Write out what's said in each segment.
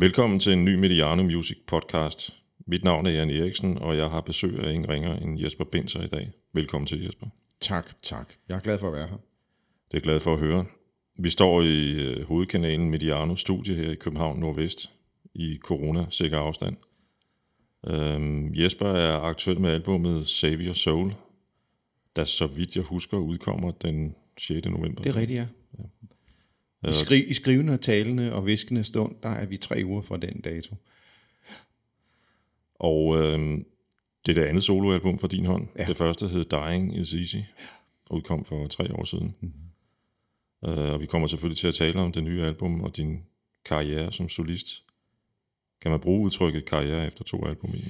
Velkommen til en ny Mediano Music podcast. Mit navn er Jan Eriksen, og jeg har besøg af ingen ringer end Jesper Binser i dag. Velkommen til, Jesper. Tak, tak. Jeg er glad for at være her. Det er jeg glad for at høre. Vi står i øh, hovedkanalen Mediano Studie her i København Nordvest i corona-sikker afstand. Øhm, Jesper er aktuel med albumet Save Your Soul, der så vidt jeg husker udkommer den 6. november. Det er rigtigt, ja. I, skri, I skrivende og talende og viskende stund, der er vi tre uger fra den dato. Og øhm, det er det andet soloalbum fra din hånd. Ja. Det første hed Dying is Easy, og udkom for tre år siden. Mm-hmm. Uh, og vi kommer selvfølgelig til at tale om det nye album og din karriere som solist. Kan man bruge udtrykket karriere efter to album i?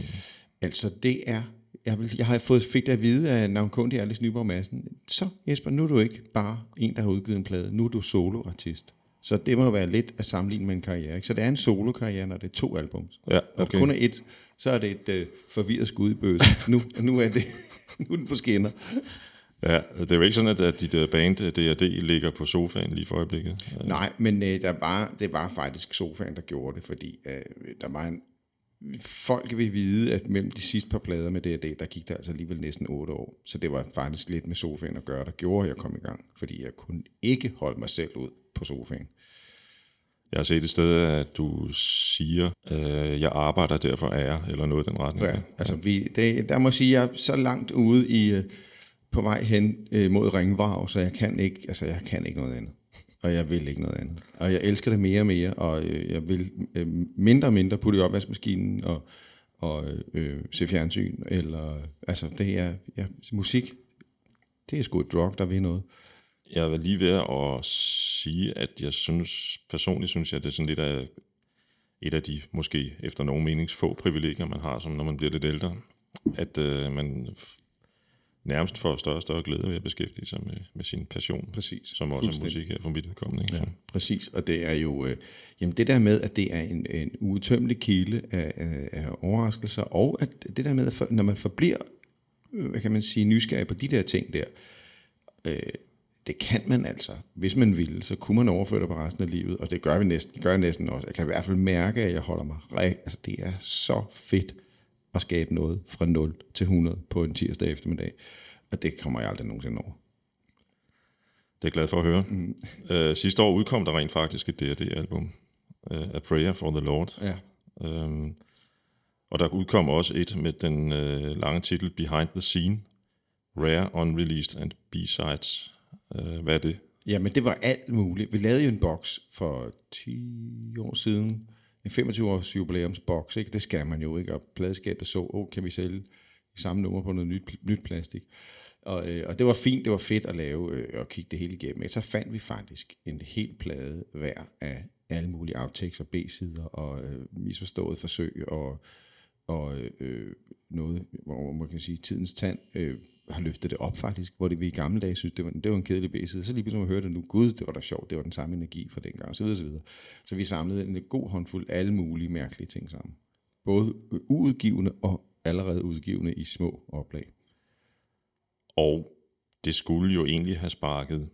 Altså, det er... Jeg, jeg har fået fik det at vide af navnkundig Alice Nyborg Madsen. Så Jesper, nu er du ikke bare en, der har udgivet en plade. Nu er du soloartist. Så det må være lidt at sammenligne med en karriere. Ikke? Så det er en solokarriere, når det er to albums. Ja, Når okay. det kun er et, så er det et øh, forvirret skud i bøsen. Nu, nu er det nu er den på skinner. Ja, det er jo ikke sådan, at, at dit øh, band øh, D&D ligger på sofaen lige for øjeblikket. Ja. Nej, men øh, der var, det var faktisk sofaen, der gjorde det, fordi øh, der var en... Folk vil vide, at mellem de sidste par plader med D&D, der gik der altså alligevel næsten otte år. Så det var faktisk lidt med sofaen at gøre, der gjorde, at jeg kom i gang. Fordi jeg kunne ikke holde mig selv ud på sofaen. Jeg har set et sted, at du siger, øh, jeg arbejder derfor ære, eller noget i den retning. Ja, altså vi, det, der må jeg sige, at jeg er så langt ude i, øh, på vej hen øh, mod ringvrag, så jeg kan ikke, altså jeg kan ikke noget andet. Og jeg vil ikke noget andet. Og jeg elsker det mere og mere, og øh, jeg vil øh, mindre og mindre putte i opvaskemaskinen og, og øh, se fjernsyn. Eller, altså det er ja, musik, det er sgu et drug, der vil noget. Jeg var lige ved at sige, at jeg synes, personligt synes jeg, at det er sådan lidt af et af de, måske efter nogen menings, få privilegier, man har, som når man bliver lidt ældre, at øh, man nærmest får større og større glæde ved at beskæftige sig med, med sin passion, Præcis. som også er musik her for mit vedkommende. Ikke? Ja, præcis. Og det er jo, øh, jamen det der med, at det er en, en uudtømmelig kilde af, af, af overraskelser, og at det der med, at for, når man forbliver, øh, hvad kan man sige, nysgerrig på de der ting der, øh, det kan man altså, hvis man ville, så kunne man overføre det på resten af livet, og det gør vi næsten, gør jeg næsten også. Jeg kan i hvert fald mærke, at jeg holder mig re- altså det er så fedt at skabe noget fra 0 til 100 på en tirsdag eftermiddag, og det kommer jeg aldrig nogensinde over. det er jeg glad for at høre. Mm. Øh, sidste år udkom der rent faktisk et D&D-album, øh, A Prayer for the Lord. Ja. Øhm, og der udkom også et med den øh, lange titel Behind the Scene, Rare, Unreleased and B-Sides. Øh, hvad er det? Jamen, det var alt muligt. Vi lavede jo en boks for 10 år siden. En 25-års jubilæumsboks, ikke? Det skal man jo ikke. Og pladeskabet så, åh, oh, kan vi sælge samme nummer på noget nyt, nyt plastik. Og, øh, og det var fint, det var fedt at lave øh, og kigge det hele igennem. Men så fandt vi faktisk en hel plade hver af alle mulige outtakes og B-sider og øh, misforstået forsøg og, og øh, noget, hvor man kan sige, tidens tand øh, har løftet det op faktisk, hvor det vi i gamle dage synes, det var, det var en kedelig B-side. Så lige pludselig, man hørte det nu, gud, det var da sjovt, det var den samme energi fra dengang, så videre, så videre. Så vi samlede en god håndfuld alle mulige mærkelige ting sammen. Både uudgivende og allerede udgivende i små oplag. Og det skulle jo egentlig have sparket,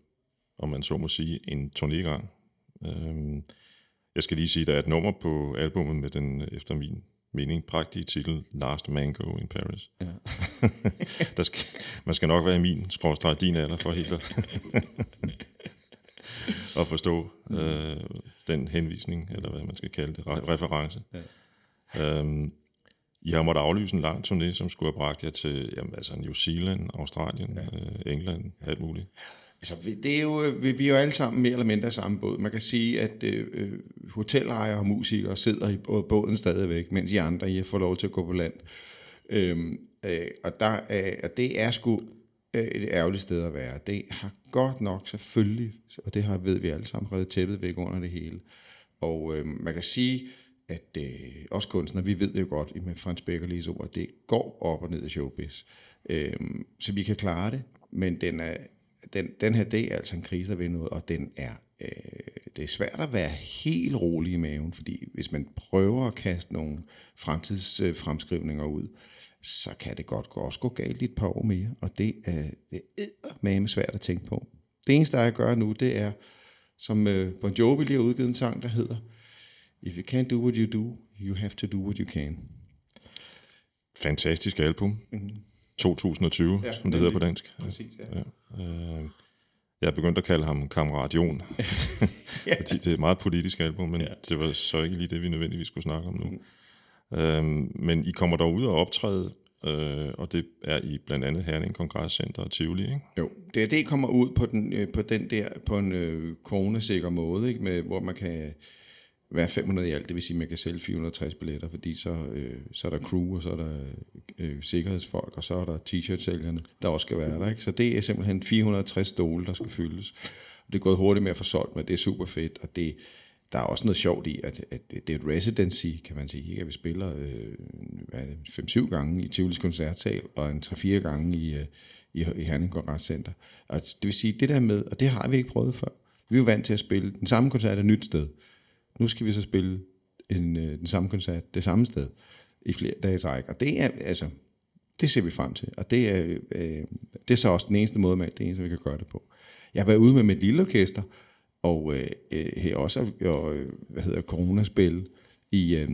om man så må sige, en turnégang. Øhm, jeg skal lige sige, der er et nummer på albumet med den, efter min mening, prægtige titel Last Mango in Paris. Ja. der skal, man skal nok være i min, skråstreg din alder, for helt at, forstå øh, den henvisning, eller hvad man skal kalde det, re- reference. Ja. Øhm, I har måttet aflyse en lang turné, som skulle have bragt jer til jamen, altså New Zealand, Australien, ja. øh, England, alt muligt. Altså, det er jo, øh, vi, vi er jo alle sammen mere eller mindre i samme båd. Man kan sige, at øh, øh hotelejere og musikere sidder i båden stadigvæk, mens I andre I får lov til at gå på land. Øhm, øh, og, der, øh, og det er sgu øh, et ærgerligt sted at være. Det har godt nok selvfølgelig, og det har ved vi alle sammen, reddet tæppet væk under det hele. Og øh, man kan sige, at øh, også kunstnere, vi ved det jo godt med Frans Beckerlis ord, at det går op og ned i showbiz. Øh, så vi kan klare det, men den, er, den, den her, det er altså en krise, der vil noget, og den er, øh, det er svært at være helt rolig i maven, fordi hvis man prøver at kaste nogle fremtidsfremskrivninger ud, så kan det godt gå, også gå galt i et par år mere, og det er, det er svært at tænke på. Det eneste, jeg gør nu, det er, som øh, Bon Jovi lige har udgivet en sang, der hedder If you can't do what you do, you have to do what you can. Fantastisk album. Mm-hmm. 2020, ja, som det hedder på dansk. Præcis, ja. ja. Øh, jeg er begyndt at kalde ham Kammerat Jon, ja. fordi det er et meget politisk album, men ja. det var så ikke lige det, vi nødvendigvis skulle snakke om nu. Mm. Øhm, men I kommer dog ud og optræde, øh, og det er i blandt andet Herning Kongresscenter og Tivoli, ikke? Jo, det, det kommer ud på den, øh, på den der, på en øh, coronasikker måde, ikke? Med, hvor man kan være 500 i alt, det vil sige, at man kan sælge 460 billetter, fordi så, øh, så er der crew, og så er der øh, sikkerhedsfolk, og så er der t-shirt-sælgerne, der også skal være der. Ikke? Så det er simpelthen 460 stole, der skal fyldes. Og det er gået hurtigt med at få solgt, men det er super fedt, og det, der er også noget sjovt i, at, at det er et residency, kan man sige. Ikke? vi spiller øh, 5-7 gange i Tivolis Koncertsal, og en 3-4 gange i, øh, i, i Herning Kongresscenter. Og det vil sige, det der med, og det har vi ikke prøvet før. Vi er jo vant til at spille den samme koncert et nyt sted nu skal vi så spille en, øh, den samme koncert det samme sted i flere dage træk. Og det er, altså, det ser vi frem til. Og det er, øh, det er så også den eneste måde, det eneste, vi kan gøre det på. Jeg har været ude med mit lille orkester, og øh, øh her også, og, øh, hvad hedder coronaspil i, øh,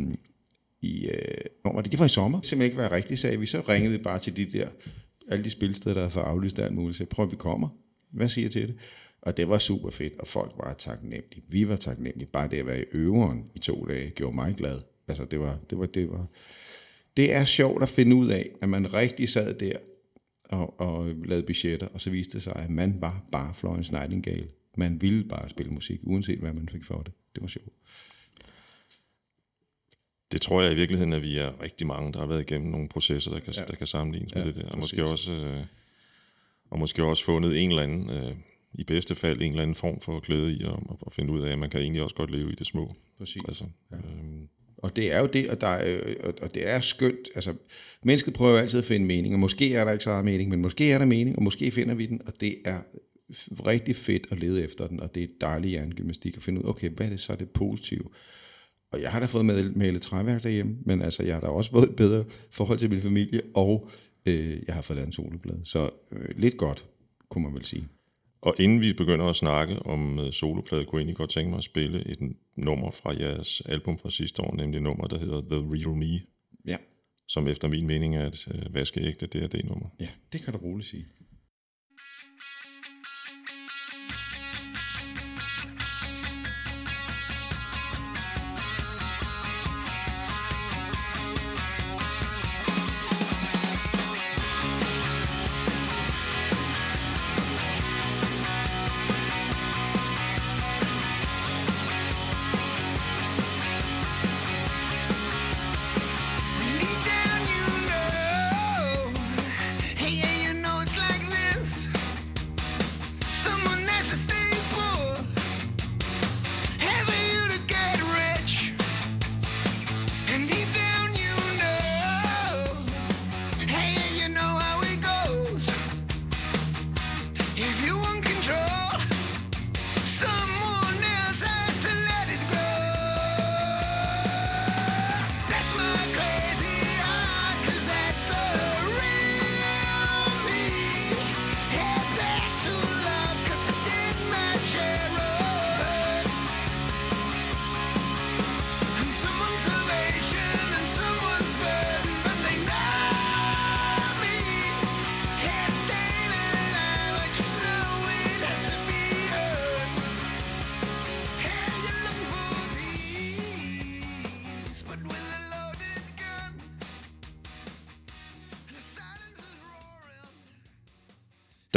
i øh, det, det var i sommer, simpelthen ikke være rigtigt, sagde vi. Så ringede vi bare til de der, alle de spilsteder, der havde for aflyst alt muligt, så prøv at vi kommer. Hvad siger til det? Og det var super fedt, og folk var taknemmelige. Vi var taknemmelige. Bare det at være i øveren i to dage gjorde mig glad. Altså det var, det var, det var, det er sjovt at finde ud af, at man rigtig sad der og, og lavede budgetter, og så viste det sig, at man var bare Florence Nightingale. Man ville bare spille musik, uanset hvad man fik for det. Det var sjovt. Det tror jeg i virkeligheden, at vi er rigtig mange, der har været igennem nogle processer, der kan, ja. der kan sammenlignes ja, med det der. Og måske, også, øh, og måske også fundet en eller anden øh, i bedste fald en eller anden form for glæde i at, at finde ud af, at man kan egentlig også godt leve i det små. Præcis. Altså, ja. øhm. Og det er jo det, og, der er, og det er skønt. Altså, mennesket prøver altid at finde mening, og måske er der ikke så meget mening, men måske er der mening, og måske finder vi den, og det er rigtig fedt at lede efter den, og det er dejlig hjernegymnastik at finde ud, okay, hvad er det så det positive? Og jeg har da fået med, malet træværk derhjemme, men altså, jeg har da også fået et bedre forhold til min familie, og øh, jeg har fået lavet en soloblad. Så øh, lidt godt, kunne man vel sige. Og inden vi begynder at snakke om uh, soloplade, kunne jeg egentlig godt tænke mig at spille et nummer fra jeres album fra sidste år, nemlig nummer, der hedder The Real Me. Ja. Som efter min mening er et uh, vaskeægte DRD-nummer. Ja, det kan du roligt sige.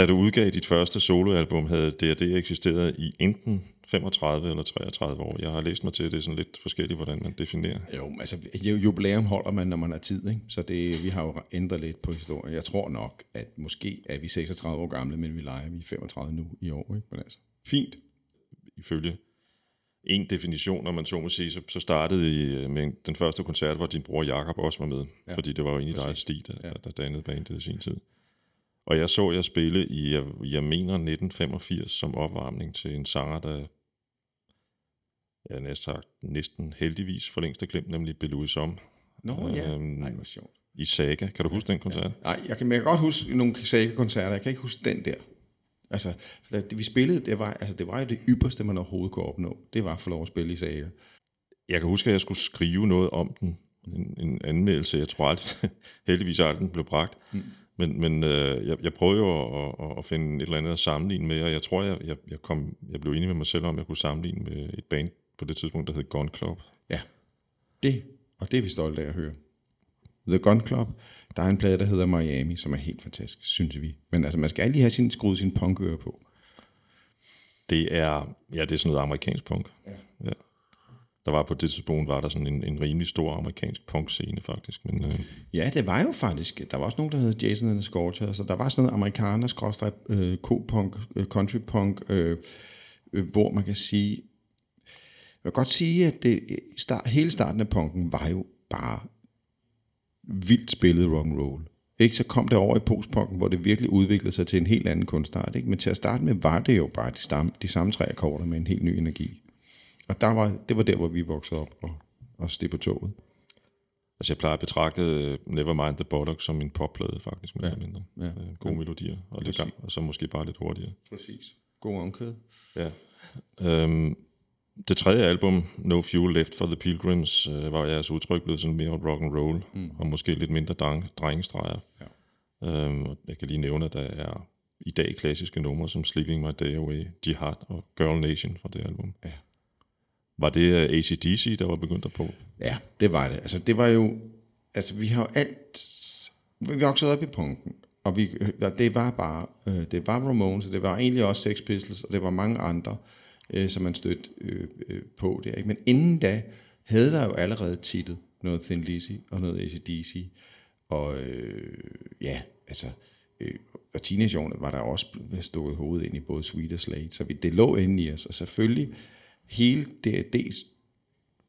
Da du udgav dit første soloalbum, havde D&D eksisteret i enten 35 eller 33 år. Jeg har læst mig til, at det er sådan lidt forskelligt, hvordan man definerer. Jo, altså jubilæum holder man, når man har tid, ikke? så det, vi har jo ændret lidt på historien. Jeg tror nok, at måske er vi 36 år gamle, men vi leger vi er 35 nu i år. Ikke? Men altså, fint. Ifølge en definition, når man så må sige, så, så startede I øh, med den første koncert, hvor din bror Jakob også var med, ja, fordi det var jo egentlig dig Stig, der, ja. der dannede bandet i sin tid. Og jeg så jer spille i, jeg, jeg mener 1985 som opvarmning til en sanger, der jeg næsten, næsten heldigvis for længst har glemt, nemlig Belouis Om. Nå ja, øhm, Nej, hvor sjovt. I Saga. Kan du huske den koncert? Ja. Nej, jeg kan, jeg kan godt huske nogle Saga-koncerter. Jeg kan ikke huske den der. Altså, det, vi spillede, det var, altså, det var jo det ypperste, man overhovedet kunne opnå. Det var at få lov at spille i Saga. jeg kan huske, at jeg skulle skrive noget om den, en, en anmeldelse. Jeg tror aldrig, heldigvis aldrig den blev bragt. Mm. Men, men øh, jeg, jeg prøvede jo at, at, at finde et eller andet at sammenligne med, og jeg tror, jeg, jeg, jeg, kom, jeg blev enig med mig selv om, at jeg kunne sammenligne med et band på det tidspunkt, der hed Gun Club. Ja, det, og det er vi stolte af at høre. The Gun Club, der er en plade, der hedder Miami, som er helt fantastisk, synes vi. Men altså, man skal lige have sin, skruet sin punkører på. Det er, ja, det er sådan noget amerikansk punk. Ja. ja. Der var på det tidspunkt, var der sådan en, en rimelig stor amerikansk punkscene faktisk. Men, øh... Ja, det var jo faktisk. Der var også nogen, der hed Jason and the Scorcher, så der var sådan noget amerikaner, skråstrej, øh, co-punk, øh, country-punk, øh, øh, hvor man kan sige, jeg vil godt sige, at det, øh, start, hele starten af punken var jo bare vildt spillet rock and roll. Ikke? Så kom det over i postpunken, hvor det virkelig udviklede sig til en helt anden kunstart. Ikke? Men til at starte med var det jo bare de, samme, de samme tre akkorder med en helt ny energi. Og der var, det var der, hvor vi voksede op og, og steg på toget. Altså jeg plejer at betragte øh, Nevermind the Bollocks som en popplade faktisk, med ja. mindre. Ja. Øh, gode ja. melodier, og, lidt, og så måske bare lidt hurtigere. Præcis. God omkød. Ja. Øhm, det tredje album, No Fuel Left for the Pilgrims, øh, var jeres udtryk blevet sådan mere rock and roll mm. og måske lidt mindre dreng, drengestreger. Ja. Øhm, jeg kan lige nævne, at der er i dag klassiske numre som Sleeping My Day Away, Jihad og Girl Nation fra det album. Ja. Var det øh, ACDC, der var begyndt på? Ja, det var det. Altså, det var jo... Altså, vi har jo alt... Vi voksede op i punken, og vi, øh, det var bare... Øh, det var Ramones, det var egentlig også Sex Pistols, og det var mange andre, øh, som man stødte øh, øh, på der. Ikke? Men inden da havde der jo allerede titlet noget Thin Lizzy og noget ACDC. Og øh, ja, altså... Øh, og teenageårene var der også stukket hovedet ind i både Sweet og Slate, så vi, det lå inde i os. Og selvfølgelig hele DAD's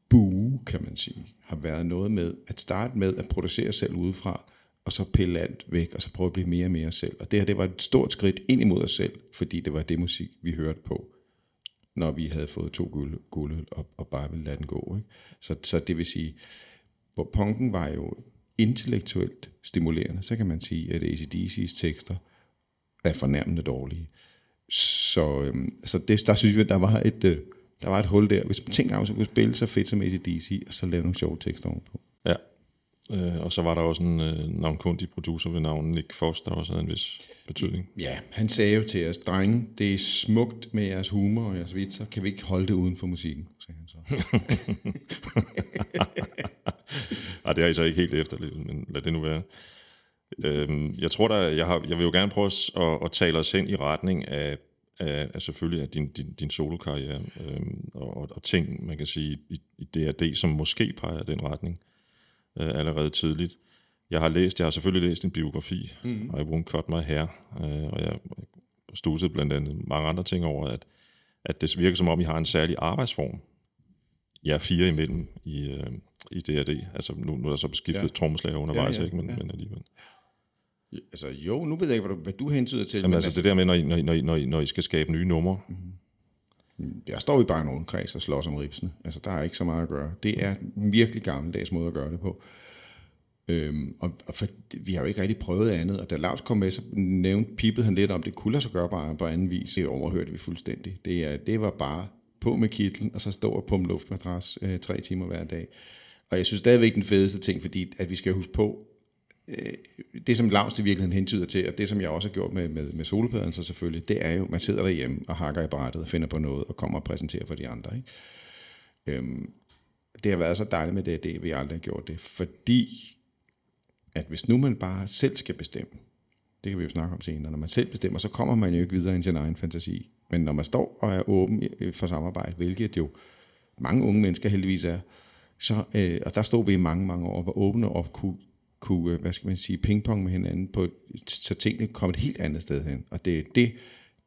bue, kan man sige, har været noget med at starte med at producere selv udefra, og så pille alt væk, og så prøve at blive mere og mere selv. Og det her, det var et stort skridt ind imod os selv, fordi det var det musik, vi hørte på, når vi havde fået to guld, guld og, og bare ville lade den gå. Ikke? Så, så det vil sige, hvor punken var jo intellektuelt stimulerende, så kan man sige, at ACDC's tekster er fornærmende dårlige. Så, øhm, så det, der synes vi, der var et, øh, der var et hul der. Hvis man tænker, at man kunne spille så fedt som ACDC, og så lave nogle sjove tekster ovenpå. Ja, øh, og så var der også en øh, navnkundig producer ved navn Nick Foss, der også havde en vis betydning. Ja, han sagde jo til os, drenge, det er smukt med jeres humor og jeres vitser, kan vi ikke holde det uden for musikken, sagde han så. Ej, det har I så ikke helt efterlevet, men lad det nu være. Øhm, jeg tror da, jeg, har, jeg vil jo gerne prøve at, at tale os hen i retning af af, af selvfølgelig af din, din, din solokarriere øhm, og, og ting, man kan sige, i, i DRD, som måske peger den retning øh, allerede tidligt. Jeg har læst, jeg har selvfølgelig læst en biografi, mm. og I won't cut my hair, øh, og jeg stussede blandt andet mange andre ting over, at, at det virker som om, I har en særlig arbejdsform. Jeg er fire imellem i, øh, i DRD. Altså nu, nu er der så beskiftet ja. trommeslager undervejs, ja, ja, ikke? Men, ja. men alligevel. Altså jo, nu ved jeg ikke, hvad du, hvad du hentyder til. Jamen men altså, altså det der med, når I, når, I, når, I, når I skal skabe nye numre. Mm-hmm. Jeg står i bare en rundkreds og slås om ripsene. Altså der er ikke så meget at gøre. Det er en virkelig gammeldags måde at gøre det på. Øhm, og, og for, vi har jo ikke rigtig prøvet andet, og da Lars kom med, så nævnte Pipet han lidt om, det kunne lade sig gøre bare på anden vis. Det overhørte vi fuldstændig. Det, er, det var bare på med kitlen, og så stå og pumpe luftmadras øh, tre timer hver dag. Og jeg synes stadigvæk den fedeste ting, fordi at vi skal huske på, Øh, det, som Lars i virkeligheden hentyder til, og det, som jeg også har gjort med, med, med solpadden så selvfølgelig, det er jo, man sidder derhjemme og hakker i brættet og finder på noget, og kommer og præsenterer for de andre. Ikke? Øhm, det har været så dejligt med det, det vi aldrig har gjort det, fordi at hvis nu man bare selv skal bestemme, det kan vi jo snakke om senere, når man selv bestemmer, så kommer man jo ikke videre end sin egen fantasi. Men når man står og er åben øh, for samarbejde, hvilket jo mange unge mennesker heldigvis er, så, øh, og der stod vi i mange, mange år, var åbne og kunne kunne, øh, hvad skal man sige, pingpong med hinanden, på, så tingene kom et helt andet sted hen. Og det er det,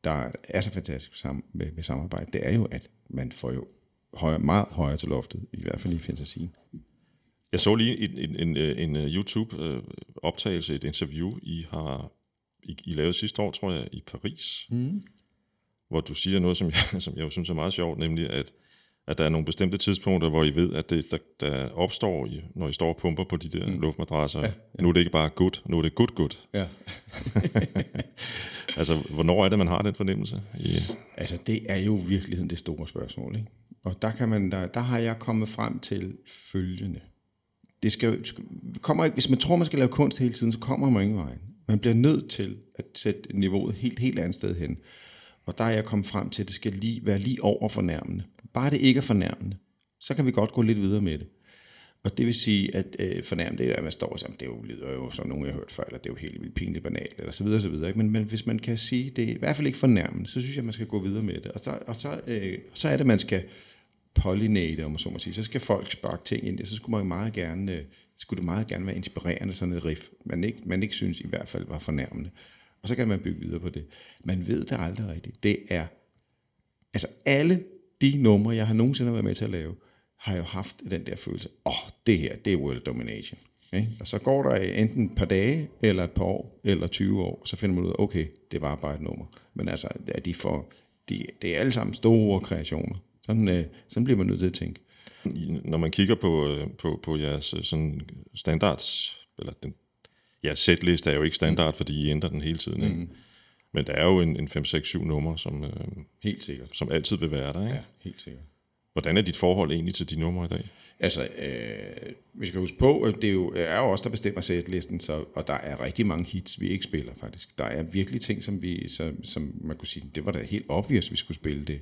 der er så fantastisk med, med samarbejde, det er jo, at man får jo højere, meget højere til loftet, i hvert fald i fantasien. Jeg så lige en, en, en, øh, en øh, YouTube-optagelse, et interview, I har I, I lavet sidste år, tror jeg, i Paris, mm. hvor du siger noget, som jeg, som jeg jo synes er meget sjovt, nemlig at at der er nogle bestemte tidspunkter, hvor I ved, at det, der, der opstår, når I står og pumper på de der mm. luftmadrasser, ja, ja. nu er det ikke bare good, nu er det good good. Ja. altså, hvornår er det, man har den fornemmelse? I... Altså, det er jo virkeligheden det store spørgsmål. Ikke? Og der, kan man, der, der har jeg kommet frem til følgende. Det skal, kommer ikke, hvis man tror, man skal lave kunst hele tiden, så kommer man ingen vej. Man bliver nødt til at sætte niveauet helt, helt andet sted hen. Og der er jeg kommet frem til, at det skal lige, være lige over fornærmende. Bare det ikke er fornærmende, så kan vi godt gå lidt videre med det. Og det vil sige, at øh, fornærmende, det er, at man står og siger, det er jo, lyder jo som nogen, jeg har hørt før, eller det er jo helt vildt pinligt banalt, eller så videre, så videre. Ikke? Men, men hvis man kan sige, det er i hvert fald ikke fornærmende, så synes jeg, man skal gå videre med det. Og så, og så, øh, så er det, man skal pollinate, om man så må sige. Så skal folk sparke ting ind, så skulle man meget gerne, øh, skulle det meget gerne være inspirerende, sådan et riff, man ikke, man ikke synes i hvert fald var fornærmende. Og så kan man bygge videre på det. Man ved det aldrig rigtigt. Det er, altså alle de numre, jeg har nogensinde været med til at lave, har jeg jo haft den der følelse, åh, oh, det her, det er world domination. Ikke? Og så går der enten et par dage, eller et par år, eller 20 år, så finder man ud af, okay, det var bare et nummer. Men altså, er de for, de, det er alle sammen store kreationer. Sådan, øh, sådan bliver man nødt til at tænke. Når man kigger på, øh, på, på jeres øh, sådan standards, eller den, jeres setliste er jo ikke standard, fordi I ændrer den hele tiden. Ikke? Mm. Men der er jo en, en 5-6-7 nummer, som, øh, helt sikkert. som altid vil være der. Ikke? Ja, helt sikkert. Hvordan er dit forhold egentlig til de numre i dag? Altså, øh, vi skal huske på, at det er jo, er jo os, der bestemmer setlisten, så, og der er rigtig mange hits, vi ikke spiller faktisk. Der er virkelig ting, som, vi, som, som man kunne sige, det var da helt obvious, vi skulle spille det.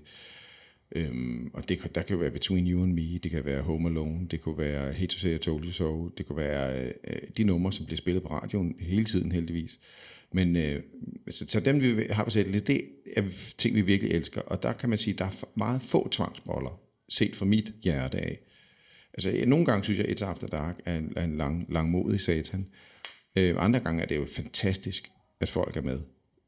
Øhm, og det, der kan være Between You and Me, det kan være Home Alone, det kunne være Hate to Say I Told You So, det kunne være øh, de numre, som bliver spillet på radioen hele tiden heldigvis. Men øh, så, så dem, vi har på setlisten, det er ting, vi virkelig elsker. Og der kan man sige, der er meget få tvangsboller set fra mit hjerte af. Altså, nogle gange synes jeg, et It's After Dark er en, er en lang, langmodig satan. Øh, andre gange er det jo fantastisk, at folk er med.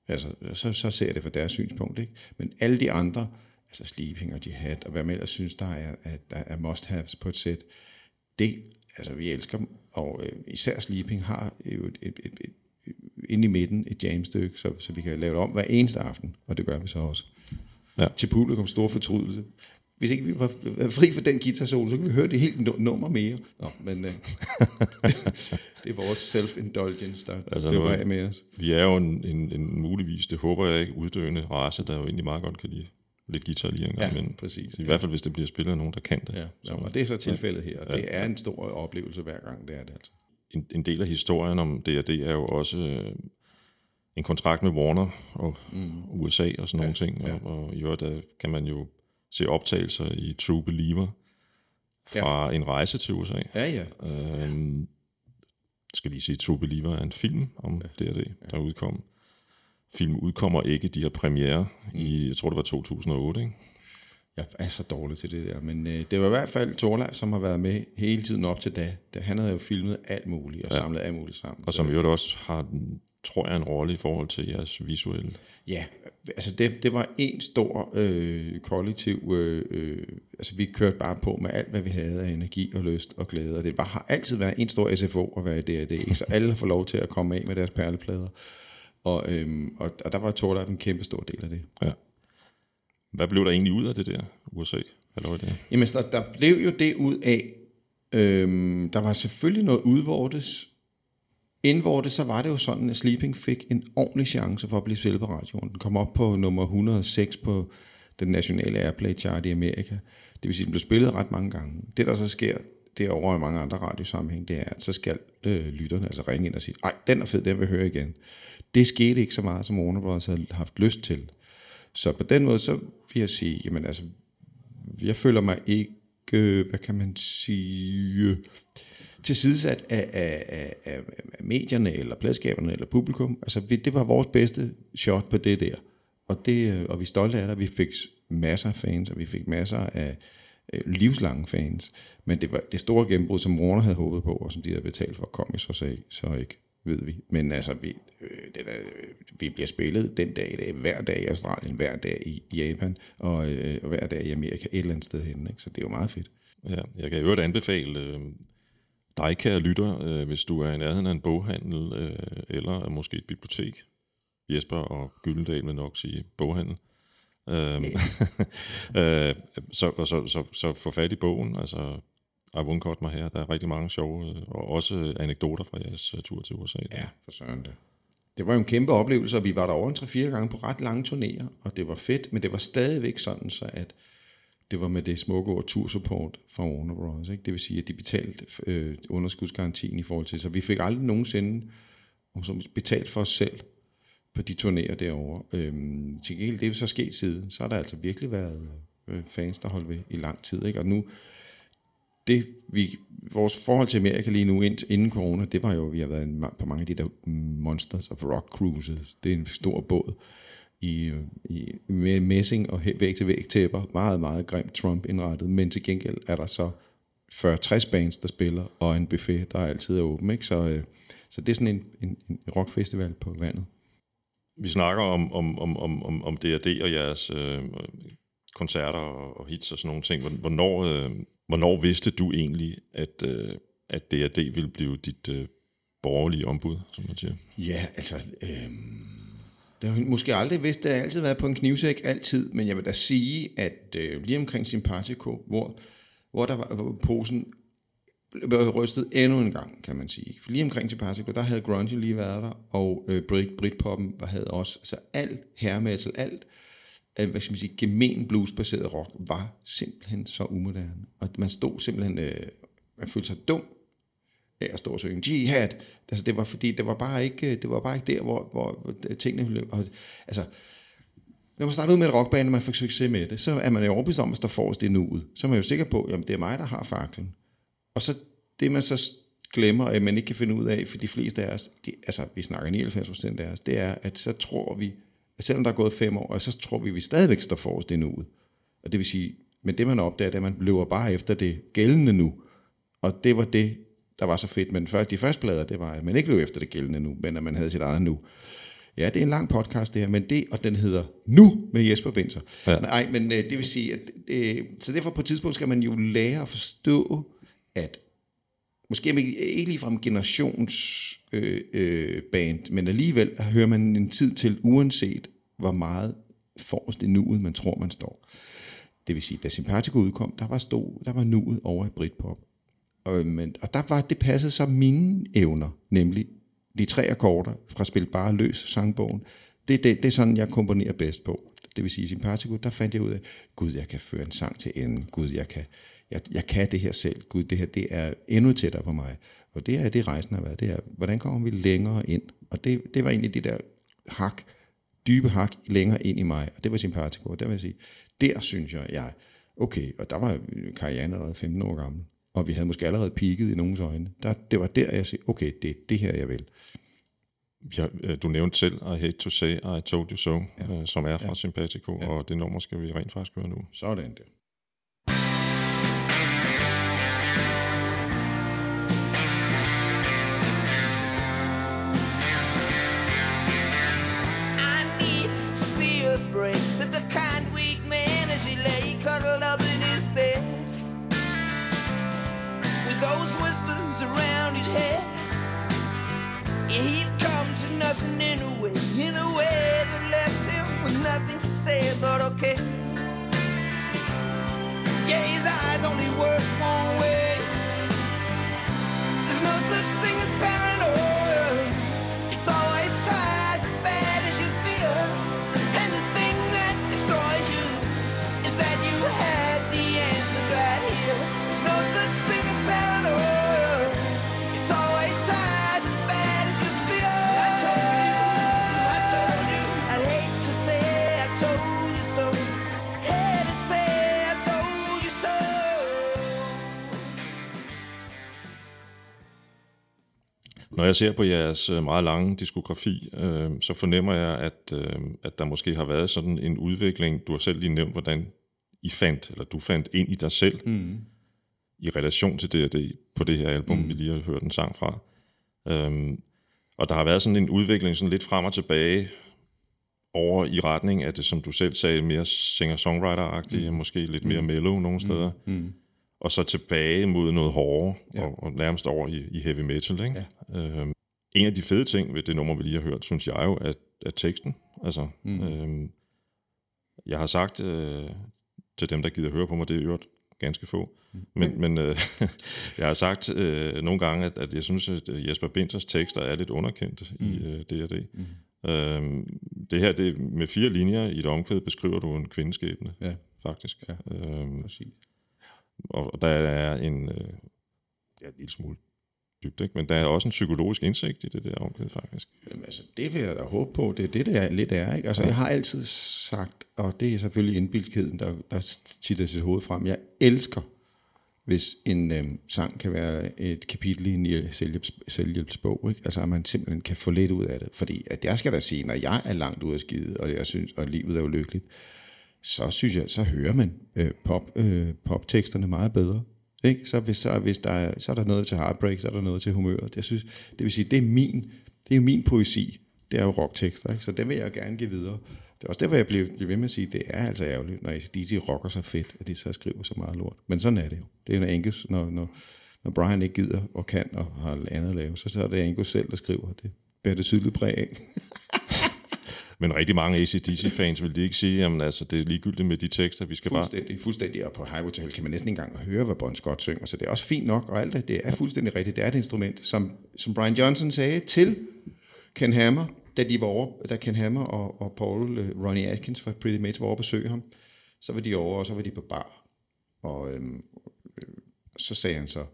Altså, så, så ser jeg det fra deres synspunkt. Ikke? Men alle de andre, altså Sleeping og Jihad, og hvad man ellers synes, der er, er, er must-haves på et sæt, det, altså vi elsker dem, og øh, især Sleeping har jo et, et, et, et, inde i midten et jamstykke, så, så vi kan lave det om hver eneste aften, og det gør vi så også. Ja. Til publikum stor fortrydelse hvis ikke vi var fri for den guitar solo, så kunne vi høre det helt nummer mere. Nå, men uh, det er vores self-indulgence, der altså, løber med os. Vi er jo en, en, en muligvis, det håber jeg ikke, uddøende race, der jo egentlig meget godt kan lide lidt guitar lige engang, ja, men præcis, i ja. hvert fald hvis det bliver spillet af nogen, der kan det. Ja, ja og det er så tilfældet her, ja. det er en stor oplevelse hver gang, det er det altså. En, en del af historien om D&D er jo også øh, en kontrakt med Warner og mm. USA og sådan ja, nogle ting, ja. og, og i øvrigt kan man jo se optagelser i True Believer fra ja. en rejse til USA. Ja, ja. Øhm, skal lige sige, True Believer er en film om ja. D&D, der ja. udkom. Filmen udkommer ikke, de har premiere i, jeg tror det var 2008, ikke? Jeg er så dårlig til det der, men øh, det var i hvert fald Torleif, som har været med hele tiden op til da. Han havde jo filmet alt muligt og ja. samlet alt muligt sammen. Og som jo også har tror jeg, en rolle i forhold til jeres visuelle? Ja, altså det, det var en stor øh, kollektiv, øh, øh, altså vi kørte bare på med alt, hvad vi havde af energi og lyst og glæde, og det var, har altid været en stor SFO at være i D&D, så alle har fået lov til at komme af med deres perleplader, og, øh, og, og der var Torleif en kæmpe stor del af det. Ja. Hvad blev der egentlig ud af det der USA? Hvad det? Jamen, altså, der, der blev jo det ud af, øhm, der var selvfølgelig noget udvortes, Indvortes, så var det jo sådan, at Sleeping fik en ordentlig chance for at blive spillet på radioen. Den kom op på nummer 106 på den nationale Airplay chart i Amerika. Det vil sige, at den blev spillet ret mange gange. Det, der så sker derovre i mange andre radiosammenhæng, det er, at så skal øh, lytterne altså ringe ind og sige, ej, den er fed, den vil høre igen. Det skete ikke så meget, som Warner Bros. havde haft lyst til. Så på den måde, så vil jeg sige, jamen altså, jeg føler mig ikke, hvad kan man sige, tilsidesat af, af, af, af medierne, eller pladskaberne, eller publikum. Altså, vi, det var vores bedste shot på det der. Og, det, øh, og vi er stolte af det. Vi fik masser af fans, og vi fik masser af øh, livslange fans. Men det var det store gennembrud, som Warner havde håbet på, og som de havde betalt for, kom i så, så ikke, ved vi. Men altså, vi, øh, det der, øh, vi bliver spillet den dag i dag, hver dag i Australien, hver dag i Japan, og, øh, og hver dag i Amerika, et eller andet sted hen. Ikke? Så det er jo meget fedt. Ja, jeg kan i øvrigt anbefale øh, dig, kære lytter, øh, hvis du er i nærheden af en boghandel, øh, eller måske et bibliotek. Jesper og Gyldendal vil nok sige boghandel. Øh, øh, så, så, så, så få fat i bogen, altså i won't mig her. Der er rigtig mange sjove, øh, og også anekdoter fra jeres øh, tur til USA. Ja, for søren det. Det var jo en kæmpe oplevelse, og vi var der over en 3-4 gange på ret lange turnéer, og det var fedt, men det var stadigvæk sådan, så at det var med det smukke ord tursupport fra Warner Bros. Ikke? Det vil sige, at de betalte øh, underskudsgarantien i forhold til, så vi fik aldrig nogensinde om så betalt for os selv på de turnéer derovre. Øhm, til gengæld, det er så sket siden, så har der altså virkelig været øh, fans, der holdt ved i lang tid. Ikke? Og nu, det, vi, vores forhold til Amerika lige nu, ind, inden corona, det var jo, vi har været en, på mange af de der Monsters of Rock Cruises. Det er en stor båd i, i, med messing og væg til væg tæpper. Meget, meget grimt Trump indrettet. Men til gengæld er der så 40-60 bands, der spiller, og en buffet, der altid er åben. Ikke? Så, øh, så det er sådan en, en, en rockfestival på vandet. Vi snakker om, om, om, om, om, om D&D og jeres øh, koncerter og, og hits og sådan nogle ting. Hvornår, øh, hvornår vidste du egentlig, at, øh, at D&D ville blive dit øh, borgerlige ombud, som man siger? Ja, altså... Øh, det har måske aldrig vidst, det har altid været på en knivsæk, altid, men jeg vil da sige, at øh, lige omkring Simpatico, hvor, hvor der var hvor posen blev rystet endnu en gang, kan man sige. For lige omkring Simpatico, der havde grunge lige været der, og øh, Brit, Britpoppen havde også, altså alt hair metal, alt øh, hvad skal man sige, gemen bluesbaseret rock, var simpelthen så umoderne. Og man stod simpelthen, øh, man følte sig dum af at stå og synge jihad. Altså det var fordi, det var bare ikke, øh, det var bare ikke der, hvor, hvor tingene blev, og, altså, når man starter ud med et rockband, og man får succes med det, så er man jo overbevist om at der forrest i nuet. Så er man jo sikker på, at det er mig, der har faklen. Og så det, man så glemmer, at man ikke kan finde ud af, for de fleste af os, de, altså vi snakker 99 procent af os, det er, at så tror vi, selvom der er gået fem år, så tror vi, at vi stadigvæk står forrest i nuet. Og det vil sige, men det man opdager, det er, at man løber bare efter det gældende nu. Og det var det, der var så fedt. Men før, de første plader, det var, at man ikke løb efter det gældende nu, men at man havde sit eget nu. Ja, det er en lang podcast det her, men det, og den hedder Nu med Jesper Binser. Ja. Nej, men øh, det vil sige, at det, så derfor på et tidspunkt skal man jo lære at forstå, at måske ikke ligefrem generationsband, øh, øh, band, men alligevel hører man en tid til, uanset hvor meget forrest i nuet, man tror, man står. Det vil sige, da Simpatico udkom, der var, stå, der var nuet over i Britpop. Og, men, og der var det passede så mine evner, nemlig de tre akkorder fra Spil Bare Løs sangbogen. Det, det, det er sådan, jeg komponerer bedst på. Det vil sige, Simpatico, der fandt jeg ud af, gud, jeg kan føre en sang til enden. Gud, jeg kan, jeg, jeg kan det her selv. Gud, det her det er endnu tættere på mig. Og det er det, rejsen har været. Det er, hvordan kommer vi længere ind? Og det, det var egentlig det der hak, dybe hak længere ind i mig. Og det var Simpatico. Og der vil jeg sige, der synes jeg, jeg, okay, og der var karrieren allerede 15 år gammel og vi havde måske allerede peaked i nogens øjne. Der, det var der, jeg sagde, okay, det er det her, jeg vil. Ja, øh, du nævnte selv I Hate To Say I Told You So, ja. Øh, som er fra ja. Sympatico, ja. og det nummer skal vi rent faktisk høre nu. Sådan det. happened in a way, in a way that left him with nothing to say but okay. Yeah, his eyes only work one way. There's no such thing as Når jeg ser på jeres øh, meget lange diskografi, øh, så fornemmer jeg, at, øh, at der måske har været sådan en udvikling. Du har selv lige nævnt, hvordan I fandt, eller du fandt ind i dig selv, mm. i relation til det, på det her album, mm. vi lige har hørt en sang fra. Øhm, og der har været sådan en udvikling sådan lidt frem og tilbage over i retning af det, som du selv sagde, mere singer-songwriter-agtigt, mm. måske lidt mere mm. mellow nogle steder. Mm. Mm og så tilbage mod noget hårdere, ja. og, og nærmest over i, i heavy metal. Ikke? Ja. Øhm, en af de fede ting ved det nummer, vi lige har hørt, synes jeg jo, at, at teksten. Altså, mm. øhm, jeg har sagt øh, til dem, der gider høre på mig, det er øvrigt ganske få, mm. men, men øh, jeg har sagt øh, nogle gange, at, at jeg synes, at Jesper Binters tekster er lidt underkendt mm. i øh, det. Mm. Øhm, det her, det med fire linjer i et omkvæd, beskriver du en kvindeskæbne. Ja. faktisk. Ja. Øhm, Præcis. Og, der er en, øh, ja, en lille smule dybt, ikke? men der er også en psykologisk indsigt i det der omkvæd, faktisk. Jamen, altså, det vil jeg da håbe på. Det er det, der lidt er. Ikke? Altså, jeg har altid sagt, og det er selvfølgelig indbildskheden, der, der titter sit hoved frem. Jeg elsker, hvis en øhm, sang kan være et kapitel i en hjæl- selvhjælps, selvhjælpsbog. Ikke? Altså, at man simpelthen kan få lidt ud af det. Fordi at jeg skal da sige, når jeg er langt ude af skide, og jeg synes, og livet er ulykkeligt, så synes jeg, så hører man øh, pop, øh, popteksterne meget bedre. Ikke? Så, hvis, så, hvis der er, så er der noget til heartbreak, så er der noget til humøret. Jeg synes, det vil sige, det er min, det er jo min poesi. Det er jo rocktekster, ikke? så den vil jeg gerne give videre. Det er også derfor, jeg bliver, bliver ved med at sige, at det er altså ærgerligt, når ACDC rocker så fedt, at de så skriver så meget lort. Men sådan er det jo. Det er jo enkelt, når, når, når Brian ikke gider og kan og har andet at lave, så, så er det Angus selv, der skriver. Det bærer det tydeligt præg af. Men rigtig mange ACDC-fans vil de ikke sige, at altså, det er ligegyldigt med de tekster, vi skal bare... Fuldstændig, fuldstændig. Og på Highway to Hell kan man næsten ikke engang høre, hvad Bon Scott synger, så det er også fint nok, og alt det, det er fuldstændig rigtigt. Det er et instrument, som, som Brian Johnson sagde til Ken Hammer, da, de var over, da Ken Hammer og, og Paul uh, Ronnie Atkins fra Pretty Mates var over at besøge ham, så var de over, og så var de på bar. Og øhm, øh, så sagde han så,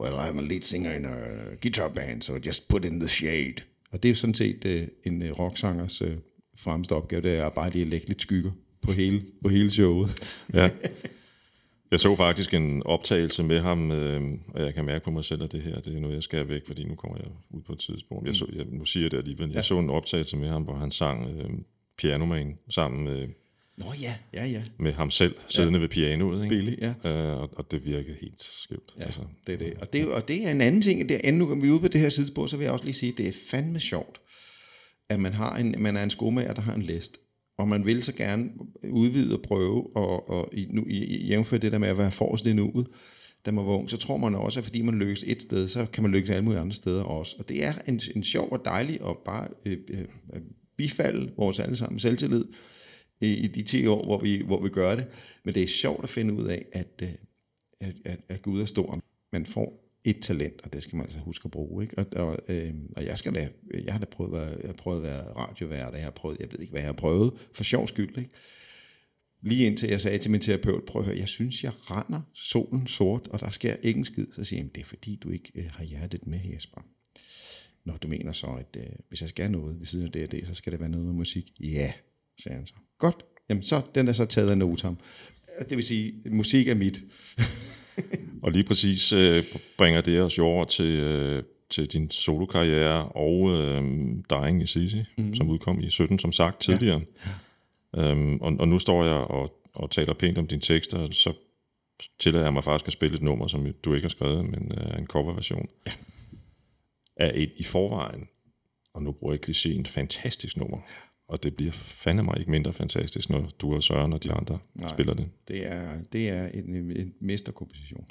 well, I'm a lead singer in a guitar band, so just put in the shade. Og det er sådan set øh, en øh, rocksangers øh, fremmeste opgave, det er bare lige at lægge lidt skygger på hele, på hele showet. Ja. Jeg så faktisk en optagelse med ham, øh, og jeg kan mærke på mig selv, at det her det er noget, jeg skal væk, fordi nu kommer jeg ud på et tidspunkt. Jeg så, jeg, nu siger jeg det alligevel. Jeg så en optagelse med ham, hvor han sang øh, Pianoman sammen med, Nå ja, ja, ja. med ham selv, siddende ja. ved pianoet. Ikke? Billy, ja. Øh, og, og det virkede helt skævt. Ja, altså. det er det. Og det, er, og det er en anden ting, det er, nu vi er ude på det her sidespor, så vil jeg også lige sige, at det er fandme sjovt, at man, har en, man er en skomager, der har en list, og man vil så gerne udvide og prøve, og, og i, nu, i, jævnfør det der med at være forrest i nuet, da man var ung, så tror man også, at fordi man lykkes et sted, så kan man lykkes alle mulige andre steder også. Og det er en, en sjov og dejlig og bare øh, øh, bifalde vores allesammen selvtillid i, i de 10 år, hvor vi, hvor vi gør det. Men det er sjovt at finde ud af, at, øh, at, at, at Gud er stor. man får et talent, og det skal man altså huske at bruge. Ikke? Og, og, øh, og jeg, skal da, jeg har da prøvet, at jeg har prøvet at være radiovært, og jeg har prøvet, jeg ved ikke, hvad jeg har prøvet, for sjov skyld. Ikke? Lige indtil jeg sagde til min terapeut, prøv at høre, jeg synes, jeg render solen sort, og der sker ikke en skid. Så siger jeg, det er fordi, du ikke øh, har hjertet med, Jesper. Når du mener så, at øh, hvis jeg skal noget ved siden af det og det, så skal det være noget med musik. Ja, sagde han så. Godt, jamen så, den er så taget af notam. Det vil sige, musik er mit. Og lige præcis øh, bringer det os jo over til, øh, til din solokarriere og øh, Dying i Sisi, mm. som udkom i 17, som sagt tidligere. Ja. Øhm, og, og nu står jeg og, og taler pænt om dine tekster, så tillader jeg mig faktisk at spille et nummer, som du ikke har skrevet, men øh, en coverversion ja. af et i forvejen, og nu bruger jeg kliché, en fantastisk nummer. Og det bliver fandme mig ikke mindre fantastisk, når du og Søren og de andre Nej, spiller det. Det er, det er en, en mesterkomposition.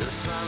The sunlight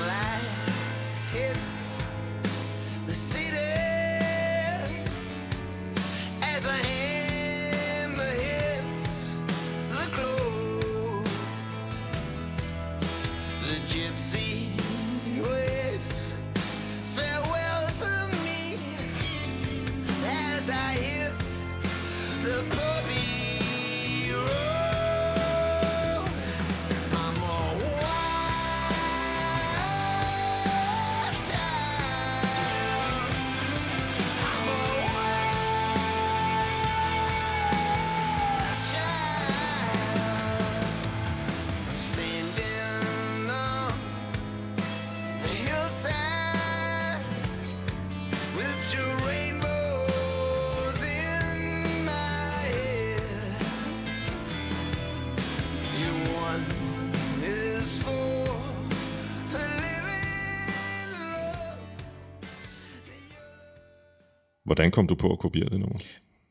Hvordan kom du på at kopiere det nummer?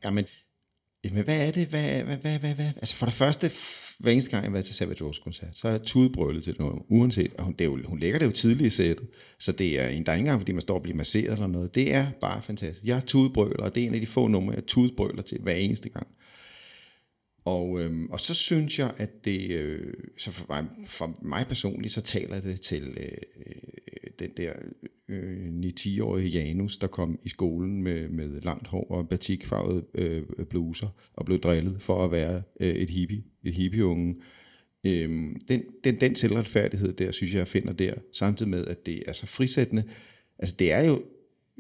Jamen, jamen hvad er det? Hvad, hvad, hvad, hvad, hvad? Altså for det første, hver eneste gang jeg har været til Savage Rose koncert, så er jeg tudbrølet til det nummer, uanset. Og hun, det er jo, hun lægger det jo tidligt i sættet, så det er, der er ikke engang, fordi man står og bliver masseret eller noget. Det er bare fantastisk. Jeg tudbrøler, og det er en af de få numre, jeg tudbrøler til hver eneste gang. Og, øhm, og så synes jeg, at det, øh, så for mig, for mig personligt, så taler det til øh, den der øh, 9-10-årige Janus, der kom i skolen med, med langt hår og batikfarvede øh, bluser og blev drillet for at være øh, et hippie, et hippieunge. Øh, den, den, den selvretfærdighed der, synes jeg, jeg finder der, samtidig med, at det er så frisættende. Altså, det er jo,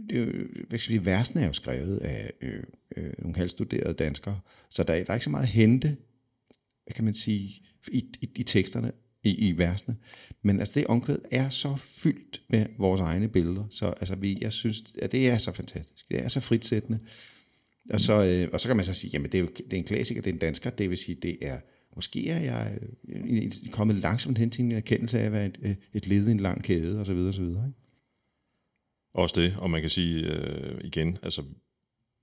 det er jo hvad skal vi sige, versene er jo skrevet af øh, øh, nogle halvstuderede danskere, så der, der er ikke så meget at hente, hvad kan man sige, i, i, i teksterne, i, i versene. Men altså, det omkvæd er så fyldt med vores egne billeder, så altså, vi, jeg synes, at det er så fantastisk. Det er så fritsættende. Og så, øh, og så kan man så sige, jamen det er jo det er en klassiker, det er en dansker, det vil sige, det er, måske er jeg øh, kommet langsomt hen til en erkendelse af at være et, øh, et led i en lang kæde, og så videre, og så videre. Ikke? Også det, og man kan sige øh, igen, altså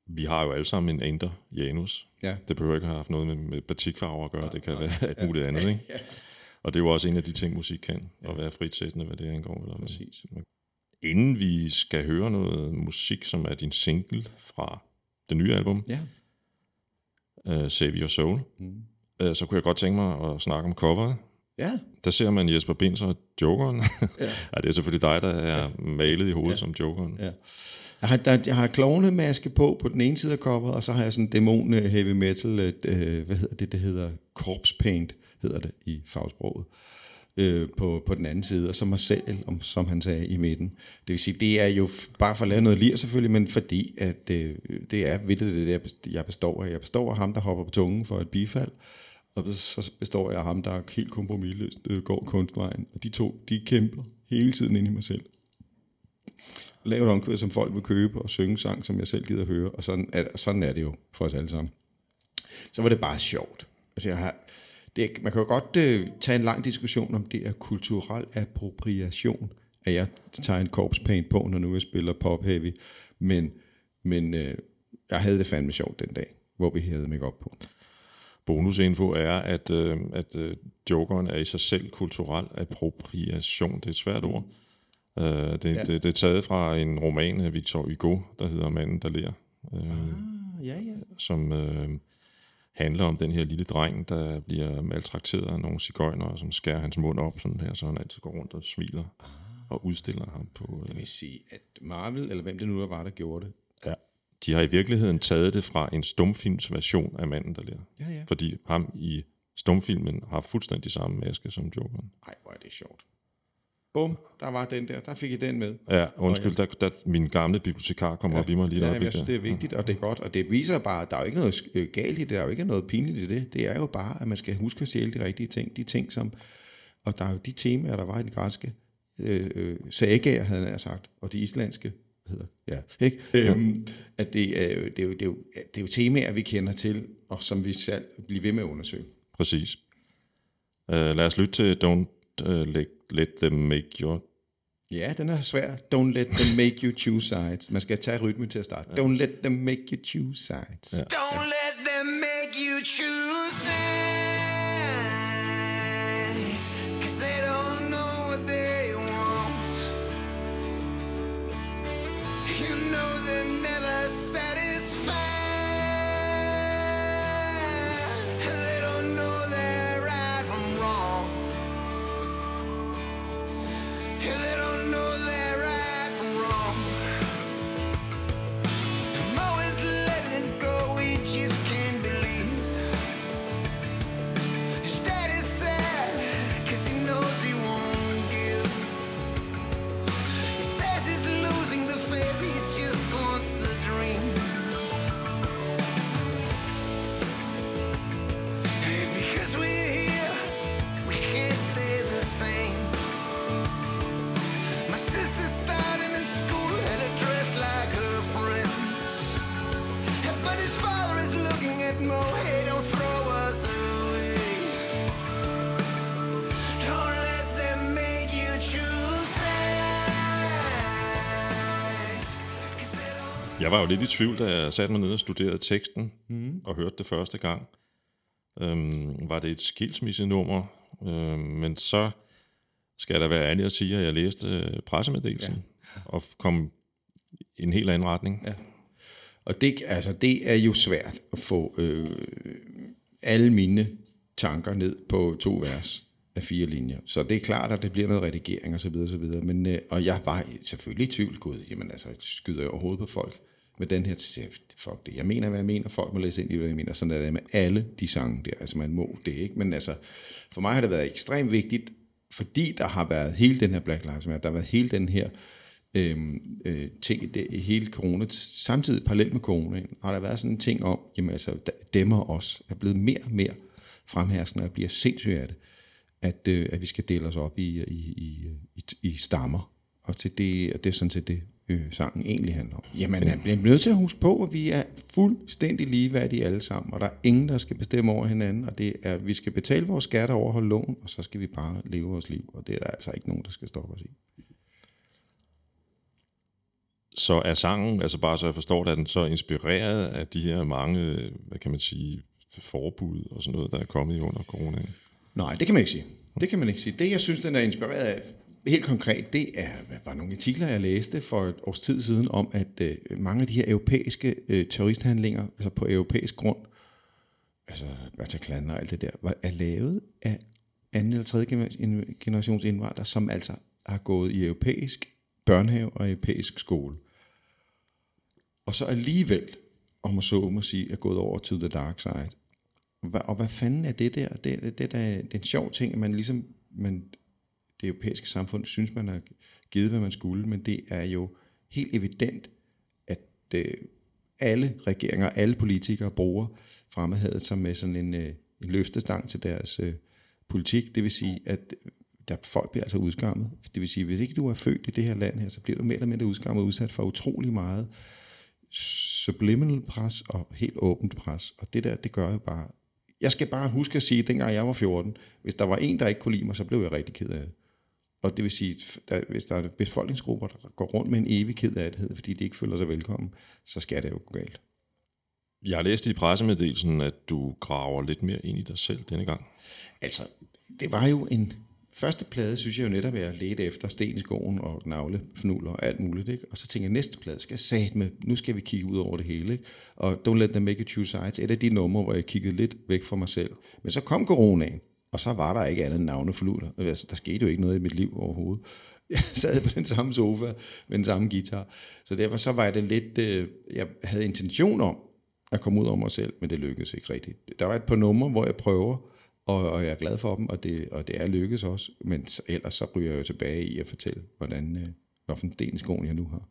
vi har jo alle sammen en Ander Janus. Ja. Det behøver ikke have haft noget med, med batikfarver at gøre, det kan være alt muligt andet. Ikke? Og det er jo også en af de ting, musik kan, at være fritsættende, hvad det angår. Eller Præcis. Inden vi skal høre noget musik, som er din single fra det nye album, Ja. uh, Save Your Soul, mm. uh, så kunne jeg godt tænke mig at snakke om coveret. Ja, Der ser man Jesper Binds og Jokeren. Ja. ja, det er selvfølgelig dig, der er malet i hovedet ja. som Jokeren. ja. Jeg har, der, jeg har klovnemaske på på den ene side af coveret, og så har jeg sådan en dæmon øh, heavy metal, et, øh, hvad hedder det, det hedder corpse paint, hedder det i fagsproget, øh, på, på den anden side, og så Marcel, selv, om, som han sagde, i midten. Det vil sige, det er jo bare for at lave noget lir selvfølgelig, men fordi at øh, det er vildt det, der, jeg består af. Jeg består af ham, der hopper på tungen for et bifald, og så består jeg af ham, der helt kompromilløst øh, går kunstvejen. Og de to, de kæmper hele tiden ind i mig selv lave et omkvæd, som folk vil købe, og synge sang, som jeg selv gider høre, og sådan er, sådan er det jo for os alle sammen. Så var det bare sjovt. Altså, jeg har, det, man kan jo godt øh, tage en lang diskussion om det er kulturel appropriation, at jeg tager en corpse paint på, når nu jeg spiller pop heavy, men, men øh, jeg havde det fandme sjovt den dag, hvor vi havde make på. Bonusinfo er, at, øh, at øh, Jokeren er i sig selv kulturel appropriation. Det er et svært ord. Øh, det, ja. det, det er taget fra en roman af Victor Hugo, der hedder Manden, der ler, øh, Ja, ja. som øh, handler om den her lille dreng, der bliver maltrakteret af nogle cigøjner, som skærer hans mund op sådan her, så han altid går rundt og smiler og udstiller ham på... Øh, vil sige, at Marvel, eller hvem det nu var, der gjorde det, ja. De har i virkeligheden taget det fra en stumfilms version af Manden, der ler. Ja, ja. Fordi ham i stumfilmen har fuldstændig samme maske som Jokeren. ej, hvor er det sjovt. Bum, der var den der, der fik I den med. Ja, undskyld, da, da min gamle bibliotekar kom ja, op i mig lige Ja, der. jeg synes, det er vigtigt, og det er godt. Og det viser bare, at der er jo ikke noget galt i det, der er jo ikke noget pinligt i det. Det er jo bare, at man skal huske at stjæle de rigtige ting. De ting, som... Og der er jo de temaer, der var i den græske øh, øh, sagaer, havde jeg sagt, og de islandske hedder, ja, ikke? Øhm, at det er, jo, det, er jo, det, er jo, det er jo temaer, vi kender til, og som vi selv bliver ved med at undersøge. Præcis. Uh, lad os lytte til Don't uh, let, let them make your... Ja, den er svær. Don't let them make you choose sides. Man skal tage rytmen til at starte. Don't let them make you choose sides. Ja. Don't let var jo lidt i tvivl, da jeg satte mig ned og studerede teksten mm. og hørte det første gang. Øhm, var det et skilsmissenummer? Øhm, men så skal der være ærlig at sige, at jeg læste øh, pressemeddelelsen ja. og kom i en helt anden retning. Ja. Og det, altså, det er jo svært at få øh, alle mine tanker ned på to vers. af fire linjer. Så det er klart, at det bliver noget redigering og så videre, og så videre. Men, øh, og jeg var selvfølgelig i tvivl, gud, jamen altså, skyder jeg overhovedet på folk med den her, så fuck det, jeg mener, hvad jeg mener, folk må læse ind i, hvad jeg mener, sådan er det med alle de sange der, altså man må det ikke, men altså, for mig har det været ekstremt vigtigt, fordi der har været hele den her Black Lives Matter, der har været hele den her øh, øh, ting, det, hele corona, samtidig parallelt med corona, har der været sådan en ting om, jamen altså, dem og os er blevet mere og mere fremherskende, og bliver sindssygt af det, at, øh, at vi skal dele os op i, i, i, i, i stammer, og til det, og det er sådan set det, øh, sangen egentlig handler om. Jamen, man bliver nødt til at huske på, at vi er fuldstændig ligeværdige alle sammen, og der er ingen, der skal bestemme over hinanden, og det er, at vi skal betale vores skatter og overholde loven, og så skal vi bare leve vores liv, og det er der altså ikke nogen, der skal stoppe os i. Så er sangen, altså bare så jeg forstår det, er den så inspireret af de her mange, hvad kan man sige, forbud og sådan noget, der er kommet under coronaen? Nej, det kan man ikke sige. Det kan man ikke sige. Det, jeg synes, den er inspireret af, helt konkret, det er, var nogle artikler, jeg læste for et års tid siden, om at øh, mange af de her europæiske øh, terroristhandlinger, altså på europæisk grund, altså Bataclan og alt det der, var, er lavet af anden eller tredje generations indvandrere, som altså har gået i europæisk børnehave og europæisk skole. Og så alligevel, om man så må sige, er gået over til the dark side. Og, og hvad fanden er det der? Det, det, det, det, det er en sjov ting, at man ligesom man det europæiske samfund synes, man har givet, hvad man skulle, men det er jo helt evident, at øh, alle regeringer, alle politikere bruger fremmedhavet som med sådan en, øh, en løftestang til deres øh, politik. Det vil sige, at øh, der folk bliver altså udskammet. Det vil sige, hvis ikke du er født i det her land her, så bliver du mere eller mindre udskammet udsat for utrolig meget subliminal pres og helt åbent pres. Og det der, det gør jo bare... Jeg skal bare huske at sige, at dengang jeg var 14, hvis der var en, der ikke kunne lide mig, så blev jeg rigtig ked af det. Og det vil sige, at hvis der er befolkningsgrupper, der går rundt med en evig kedelighed, fordi de ikke føler sig velkommen, så skal det jo gå galt. Jeg har læst i pressemeddelelsen, at du graver lidt mere ind i dig selv denne gang. Altså, det var jo en første plade, synes jeg jo netop, at jeg ledte efter sten i skoen og navlefnuller og alt muligt. Ikke? Og så tænker jeg, næste plade skal jeg med, nu skal vi kigge ud over det hele. Ikke? Og Don't Let Them Make You Choose Sides, et af de numre, hvor jeg kiggede lidt væk fra mig selv. Men så kom coronaen, og så var der ikke andet end navneflutter. Altså, der skete jo ikke noget i mit liv overhovedet. Jeg sad på den samme sofa med den samme guitar. Så derfor så var det lidt, øh, jeg havde intention om at komme ud over mig selv, men det lykkedes ikke rigtigt. Der var et par numre, hvor jeg prøver, og, og jeg er glad for dem, og det, og det er lykkes også. Men ellers så ryger jeg jo tilbage i at fortælle, hvordan, øh, hvilken del skoen jeg nu har.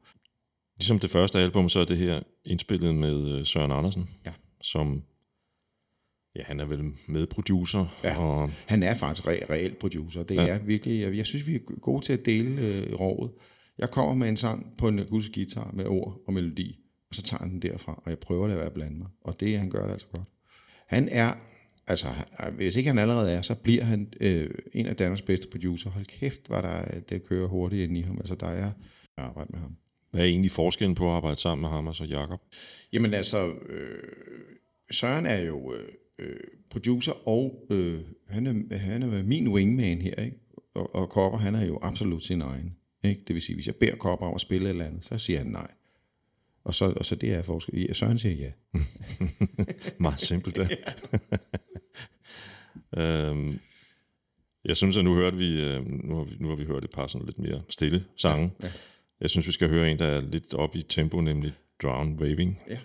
Ligesom det første album, så er det her indspillet med øh, Søren Andersen, ja. som Ja, han er vel medproducer. Ja, og... han er faktisk re- reelt producer. Det ja. er virkelig, jeg, jeg synes, vi er gode til at dele øh, rådet. Jeg kommer med en sang på en akustisk guitar med ord og melodi, og så tager han den derfra, og jeg prøver at være at blande mig. Og det, han gør det altså godt. Han er, altså, hvis ikke han allerede er, så bliver han øh, en af Danmarks bedste producer. Hold kæft, var der, det kører hurtigt ind i ham. Altså, der er arbejde med ham. Hvad er egentlig forskellen på at arbejde sammen med ham og så Jakob? Jamen altså, øh, Søren er jo... Øh, øh, producer, og øh, han, er, han er min wingman her, ikke? Og, og Kopper, han er jo absolut sin egen. Ikke? Det vil sige, hvis jeg beder Kopper om at spille et eller andet, så siger han nej. Og så, og så det er forskel. Søren siger ja. Meget simpelt, det. øhm, jeg synes, at nu hørte vi, øh, nu har vi, nu har vi hørt et par sådan lidt mere stille sange. Ja, ja. Jeg synes, vi skal høre en, der er lidt op i tempo, nemlig Drown Waving. Ja.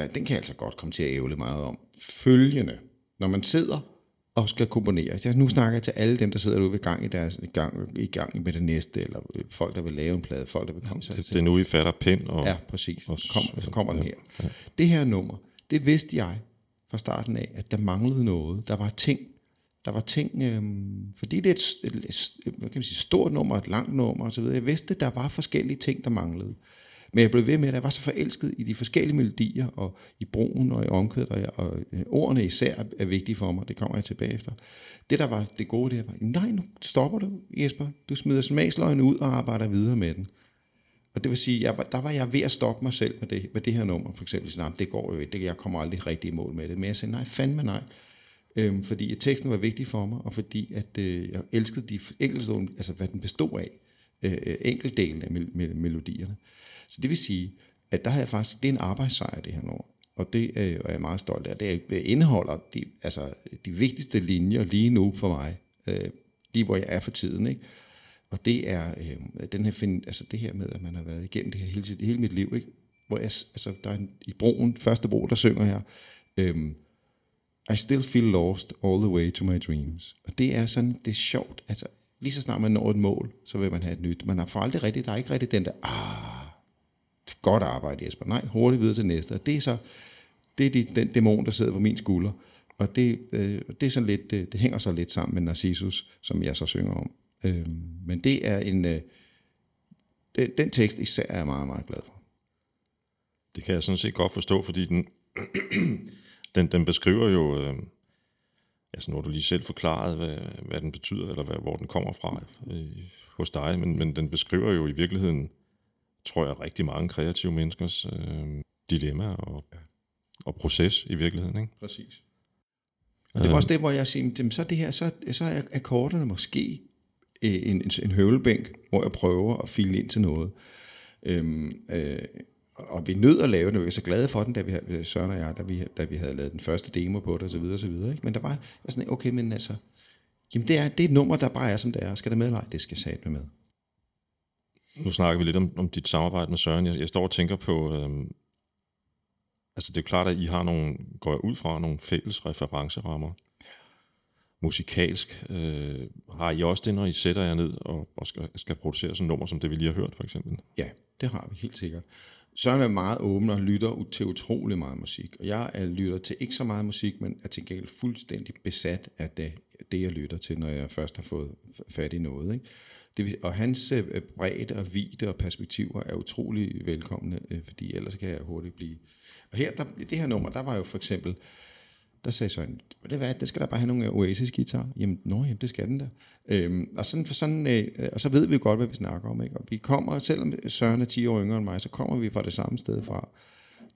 Der, den kan jeg altså godt komme til at ævle meget om. Følgende. Når man sidder og skal komponere. Jeg, nu snakker jeg til alle dem, der sidder derude ved gang i, deres, i, gang, i gang med det næste, eller folk, der vil lave en plade, folk, der vil komme sig Det, det er nu, I fatter pind og... Ja, præcis. og Så kom, så kommer den her. ja. Det her nummer, det vidste jeg fra starten af, at der manglede noget. Der var ting, der var ting, øhm, fordi det er et, et, et, hvad kan man sige, stort nummer, et langt nummer osv. Jeg vidste, at der var forskellige ting, der manglede. Men jeg blev ved med, at jeg var så forelsket i de forskellige melodier, og i broen og i omkvædet, og, jeg- og øh, ordene især er vigtige for mig. Det kommer jeg tilbage efter. Det, der var det gode, det var, nej, nu stopper du, Jesper. Du smider smagsløgene ud og arbejder videre med den. Og det vil sige, jeg, var- der var jeg ved at stoppe mig selv med det, med det her nummer, for eksempel. Sådan, det går jo ikke, det, jeg kommer aldrig rigtig i mål med det. Men jeg sagde, nej, fandme nej. Øhm, fordi at teksten var vigtig for mig, og fordi at øh, jeg elskede de enkeltstående, altså hvad den bestod af, øh, øh enkeltdelen af mel- mel- melodierne. Så det vil sige, at der har jeg faktisk, det er en arbejdssejr, det her nummer. Og det øh, er jeg meget stolt af. Det er- indeholder de, altså, de vigtigste linjer lige nu for mig, øh, lige hvor jeg er for tiden. Ikke? Og det er øh, den her find, altså det her med, at man har været igennem det her hele, sit, hele mit liv, ikke? hvor jeg, altså, der er en, i broen, første bro, der synger jeg, øh, I still feel lost all the way to my dreams. Og det er sådan, det er sjovt, altså lige så snart man når et mål, så vil man have et nyt. Man har for aldrig rigtigt, der er ikke rigtigt den der, ah, godt arbejde Jesper, nej, hurtigt videre til næste. Og det er så, det er de, den dæmon, der sidder på min skulder. Og det, øh, det, er sådan lidt, det, det hænger så lidt sammen med Narcissus, som jeg så synger om. Øh, men det er en, øh, den, den tekst især er jeg meget, meget glad for. Det kan jeg sådan set godt forstå, fordi den, den, den beskriver jo, øh, altså nu har du lige selv forklaret, hvad, hvad den betyder, eller hvad, hvor den kommer fra øh, hos dig, men, men den beskriver jo i virkeligheden, tror jeg, rigtig mange kreative menneskers øh, dilemmaer og, og proces i virkeligheden. Ikke? Præcis. Og det var også det, hvor jeg siger, jamen, så er det her, så, så er akkorderne måske øh, en, en, en høvlebænk, hvor jeg prøver at file ind til noget. Øhm, øh, og vi nød at lave det, vi var så glade for den, da vi, havde- Søren og jeg, da vi, da vi havde lavet den første demo på det, og så videre, og så videre. Ikke? Men der var, var sådan, okay, men altså, jamen det er, det er et nummer, der bare er, som det er. Skal det med? Nej, det skal satme med. Nu snakker vi lidt om, om dit samarbejde med Søren. Jeg, jeg står og tænker på, øhm, altså det er jo klart, at I har nogle, går jeg ud fra, nogle fælles referencerammer. Musikalsk. Øh, har I også det, når I sætter jer ned og, og skal, skal producere sådan nummer, som det vi lige har hørt, for eksempel? Ja, det har vi helt sikkert. Søren er meget åben og lytter til utrolig meget musik. Og jeg er lytter til ikke så meget musik, men er til gengæld fuldstændig besat af det, det, jeg lytter til, når jeg først har fået fat i noget. Ikke? Det, vil- og hans øh, bredde og vidde og perspektiver er utrolig velkomne, øh, fordi ellers kan jeg hurtigt blive... Og her, der, det her nummer, der var jo for eksempel, der sagde Søren, det, hvad, det skal der bare have nogle Oasis-guitar. Jamen, nå, jamen, det skal den da. Øhm, og, sådan, for sådan, øh, øh, og så ved vi jo godt, hvad vi snakker om. Ikke? Og vi kommer, selvom Søren er 10 år yngre end mig, så kommer vi fra det samme sted fra,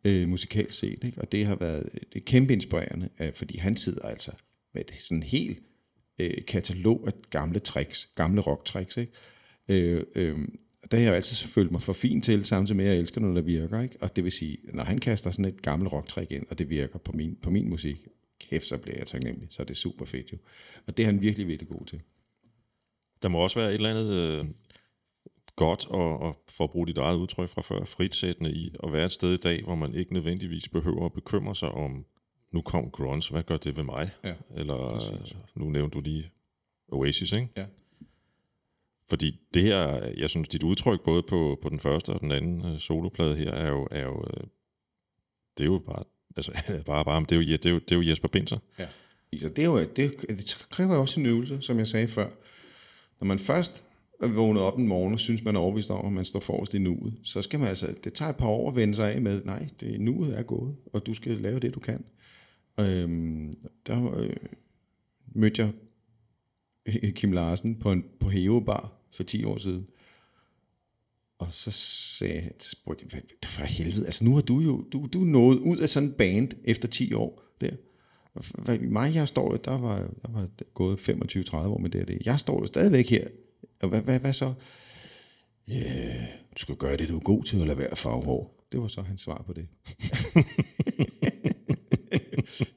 øh, musikalt set. Ikke? Og det har været det kæmpe inspirerende, øh, fordi han sidder altså med et sådan helt øh, katalog af gamle tricks, gamle rock-tricks. Ikke? Øh, øh, der har jeg altid følt mig for fin til, samtidig med, at jeg elsker noget, der virker. Ikke? Og det vil sige, når han kaster sådan et gammelt rock-trick ind, og det virker på min, på min musik, kæft, så bliver jeg taknemmelig. Så er det super fedt jo. Og det er han virkelig, virkelig god til. Der må også være et eller andet øh, godt, og, og for at bruge dit eget udtryk fra før, fritsættende i at være et sted i dag, hvor man ikke nødvendigvis behøver at bekymre sig om, nu kom grunge, hvad gør det ved mig? Ja, Eller øh, nu nævnte du lige Oasis, ikke? Ja. Fordi det her, jeg synes, dit udtryk både på, på den første og den anden øh, soloplade her, er jo, er jo øh, det er jo bare, altså bare, bare, det er jo, det er jo, det er jo Jesper Binser. Ja. Så det, er jo, det, det kræver jo også en øvelse, som jeg sagde før. Når man først er vågnet op en morgen og synes, man er overbevist om, at man står forrest i nuet, så skal man altså, det tager et par år at vende sig af med, nej, det, nuet er gået, og du skal lave det, du kan. Øhm, der øh, mødte jeg Kim Larsen på, en, på Heo Bar for 10 år siden. Og så sagde han, spurgte jeg, "Hvad- for helvede, altså nu har du jo, du, du nået ud af sådan en band efter 10 år der. Hvad, mig, jeg står jo, der var, der var gået 25-30 år med det og det. Jeg står jo stadigvæk her. Og hvad, hvad, hvad så? Yeah, du skal gøre det, du er god til at lade være farvehår. Det var så hans svar på det.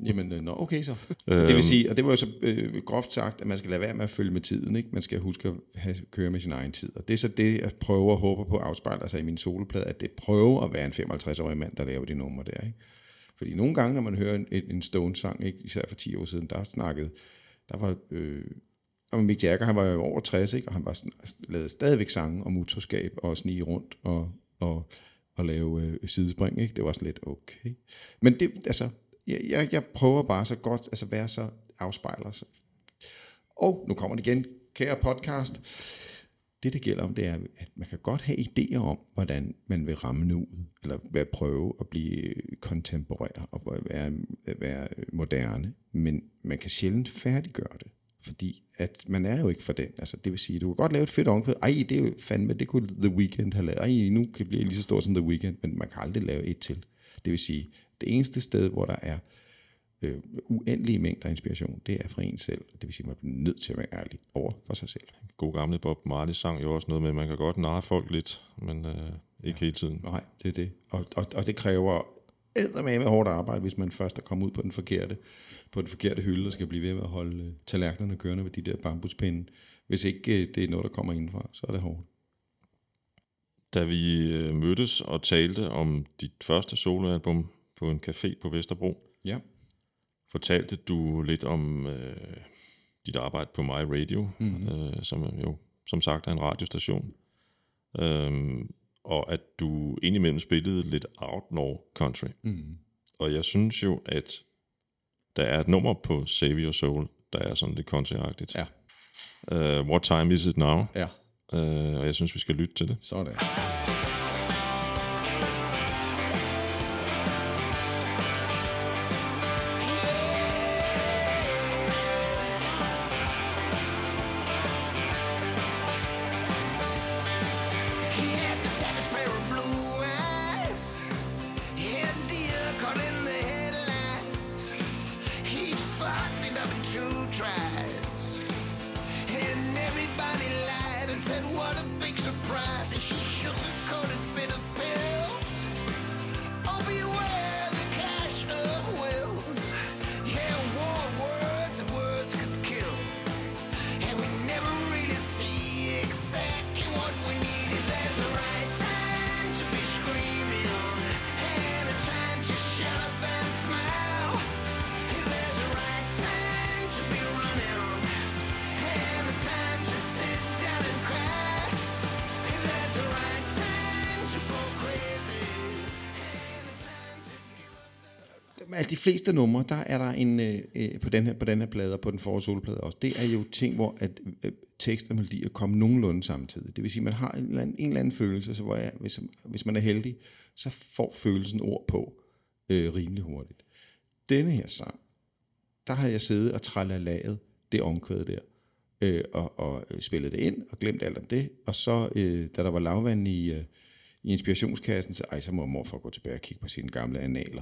Jamen, øh, nå, okay så. Det vil sige, og det var jo så øh, groft sagt, at man skal lade være med at følge med tiden. Ikke? Man skal huske at have, køre med sin egen tid. Og det er så det, jeg prøver og håber på afspejler sig i min soloplade, at det prøver at være en 55-årig mand, der laver de numre der. Ikke? Fordi nogle gange, når man hører en, en Stone-sang, ikke, især for 10 år siden, der snakkede, der var, øh, og Mick Jagger, han var jo over 60, ikke, og han var lavede stadigvæk sange om utroskab og snige rundt og, og, og lave øh, sidespring. Ikke? Det var sådan lidt okay. Men det, altså, jeg, jeg, jeg prøver bare så godt, altså være så afspejler sig. Og nu kommer det igen, kære podcast. Det, det gælder om, det er, at man kan godt have idéer om, hvordan man vil ramme nu, eller hvad prøve at blive kontemporær og være, være moderne, men man kan sjældent færdiggøre det, fordi at man er jo ikke for den. Altså, det vil sige, du kan godt lave et fedt omkvæd. Ej, det er jo fandme, det kunne The Weeknd have lavet. Ej, nu kan det blive lige så stort som The Weeknd, men man kan aldrig lave et til. Det vil sige, det eneste sted, hvor der er øh, uendelige mængder af inspiration, det er fra en selv. Det vil sige, at man bliver nødt til at være ærlig over for sig selv. God gamle Bob Marley sang jo også noget med, at man kan godt narre folk lidt, men øh, ikke ja. hele tiden. Nej, det er det. Og, og, og det kræver med hårdt arbejde, hvis man først er kommet ud på den forkerte, på den forkerte hylde, og skal blive ved med at holde øh, tallerkenerne kørende ved de der bambuspinde. Hvis ikke øh, det er noget, der kommer indenfra, så er det hårdt. Da vi øh, mødtes og talte om dit første soloalbum på en café på Vesterbro, Ja. fortalte du lidt om øh, dit arbejde på My Radio, mm-hmm. øh, som jo som sagt er en radiostation. Øhm, og at du indimellem spillede lidt outlaw country. Mm. Og jeg synes jo, at der er et nummer på Save Your Soul, der er sådan lidt countryagtigt. Ja. Uh, What Time Is It Now? Ja, Uh, og jeg synes, vi skal lytte til det. sådan. Give. Af de fleste numre, der er der en, øh, øh, på, den her, på den her plade og på den forrige soloplade også, det er jo ting, hvor at, øh, tekst og melodier kommer nogenlunde samtidig. Det vil sige, at man har en eller anden, en eller anden følelse, så hvor jeg, hvis, hvis man er heldig, så får følelsen ord på øh, rimelig hurtigt. Denne her sang, der har jeg siddet og trallalaget det omkvæde der, øh, og, og øh, spillet det ind, og glemt alt om det, og så, øh, da der var lavvand i, øh, i inspirationskassen, så, ej, så må morfar gå tilbage og kigge på sine gamle analer.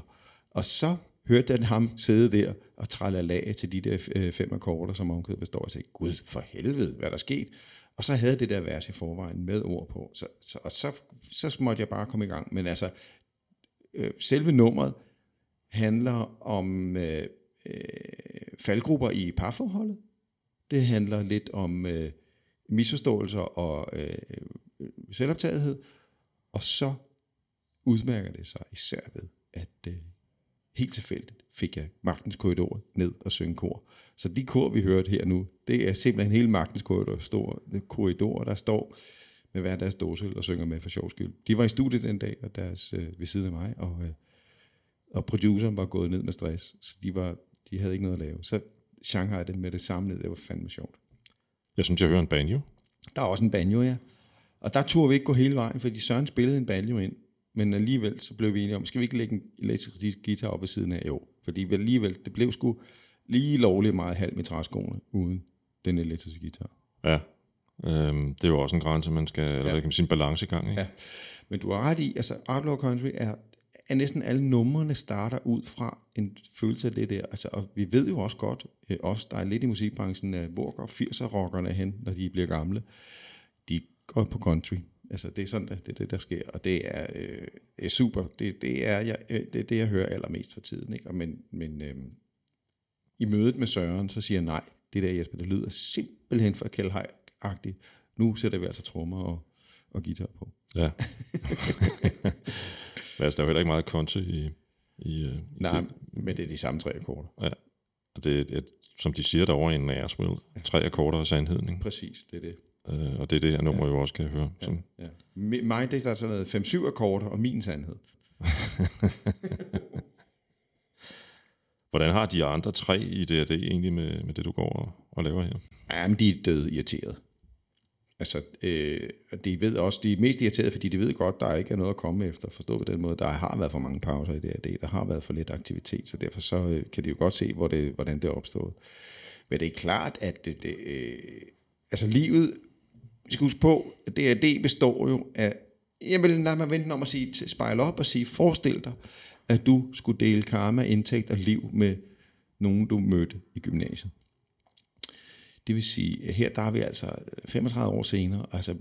Og så hørte jeg ham sidde der og trallalage til de der øh, fem akkorder, som omkødet består, og sagde, gud for helvede, hvad der sket? Og så havde det der vers i forvejen med ord på, så, så, og så, så måtte jeg bare komme i gang. Men altså, øh, selve nummeret handler om øh, øh, faldgrupper i parforholdet. Det handler lidt om øh, misforståelser og øh, selvoptagethed. Og så udmærker det sig især ved, at øh, helt tilfældigt fik jeg Magtens Korridor ned og synge kor. Så de kor, vi hørte her nu, det er simpelthen hele Magtens Korridor, stor, korridor der står med hver deres dåse og synger med for sjov skyld. De var i studiet den dag, og deres, øh, ved siden af mig, og, øh, og produceren var gået ned med stress, så de, var, de havde ikke noget at lave. Så Shanghai det med det samme ned, det var fandme sjovt. Jeg synes, jeg hører en banjo. Der er også en banjo, ja. Og der turde vi ikke gå hele vejen, fordi Søren spillede en banjo ind. Men alligevel så blev vi enige om, skal vi ikke lægge en elektrisk guitar op ved siden af? Jo, fordi alligevel, det blev sgu lige lovligt meget halv med træskoene, uden den elektriske guitar. Ja. Øhm, det er jo også en grænse, man skal, eller hvad kan man sige, en balancegang, ikke? Ja. Men du har ret i, altså Outlaw Country er, er næsten alle numrene starter ud fra en følelse af det der. Altså, og vi ved jo også godt, øh, os der er lidt i musikbranchen, øh, hvor går 80'er-rockerne hen, når de bliver gamle. De går på country. Altså, det er sådan, det, det det, der sker, og det er, øh, er super. Det, det, er, jeg, øh, det det, jeg hører allermest for tiden. Ikke? Og men men øh, i mødet med Søren, så siger jeg nej. Det der, Jesper, det lyder simpelthen for kældhej-agtigt. Nu sætter vi altså trommer og, og guitar på. Ja. Men altså, der er jo heller ikke meget country i, I, øh, i Nej, det, men det er de samme tre akkorder. ja. Og det er, et- som de siger derovre i Nashville, tre akkorder af sandheden. Ikke? Præcis, det er det. Øh, og det er det her nummer jo også kan høre. Ja. Mi- Mig, det er sådan noget 5-7 akkorder, og min sandhed. Hvordan har de andre tre i D&D egentlig med, med det, du går og, og laver her? Jamen, de er døde irriteret. Altså, øh, de ved også, de er mest irriteret, fordi de ved godt, der ikke er noget at komme efter. Forstå på den måde, der har været for mange pauser i det der har været for lidt aktivitet, så derfor så øh, kan de jo godt se, hvor det, hvordan det er opstået. Men det er klart, at det, det, øh, altså livet, vi skal huske på, at D&D består jo af, jeg vil lade mig vente om at sige, til spejle op og sige, forestil dig, at du skulle dele karma, indtægt og liv med nogen, du mødte i gymnasiet. Det vil sige, her der er vi altså 35 år senere, altså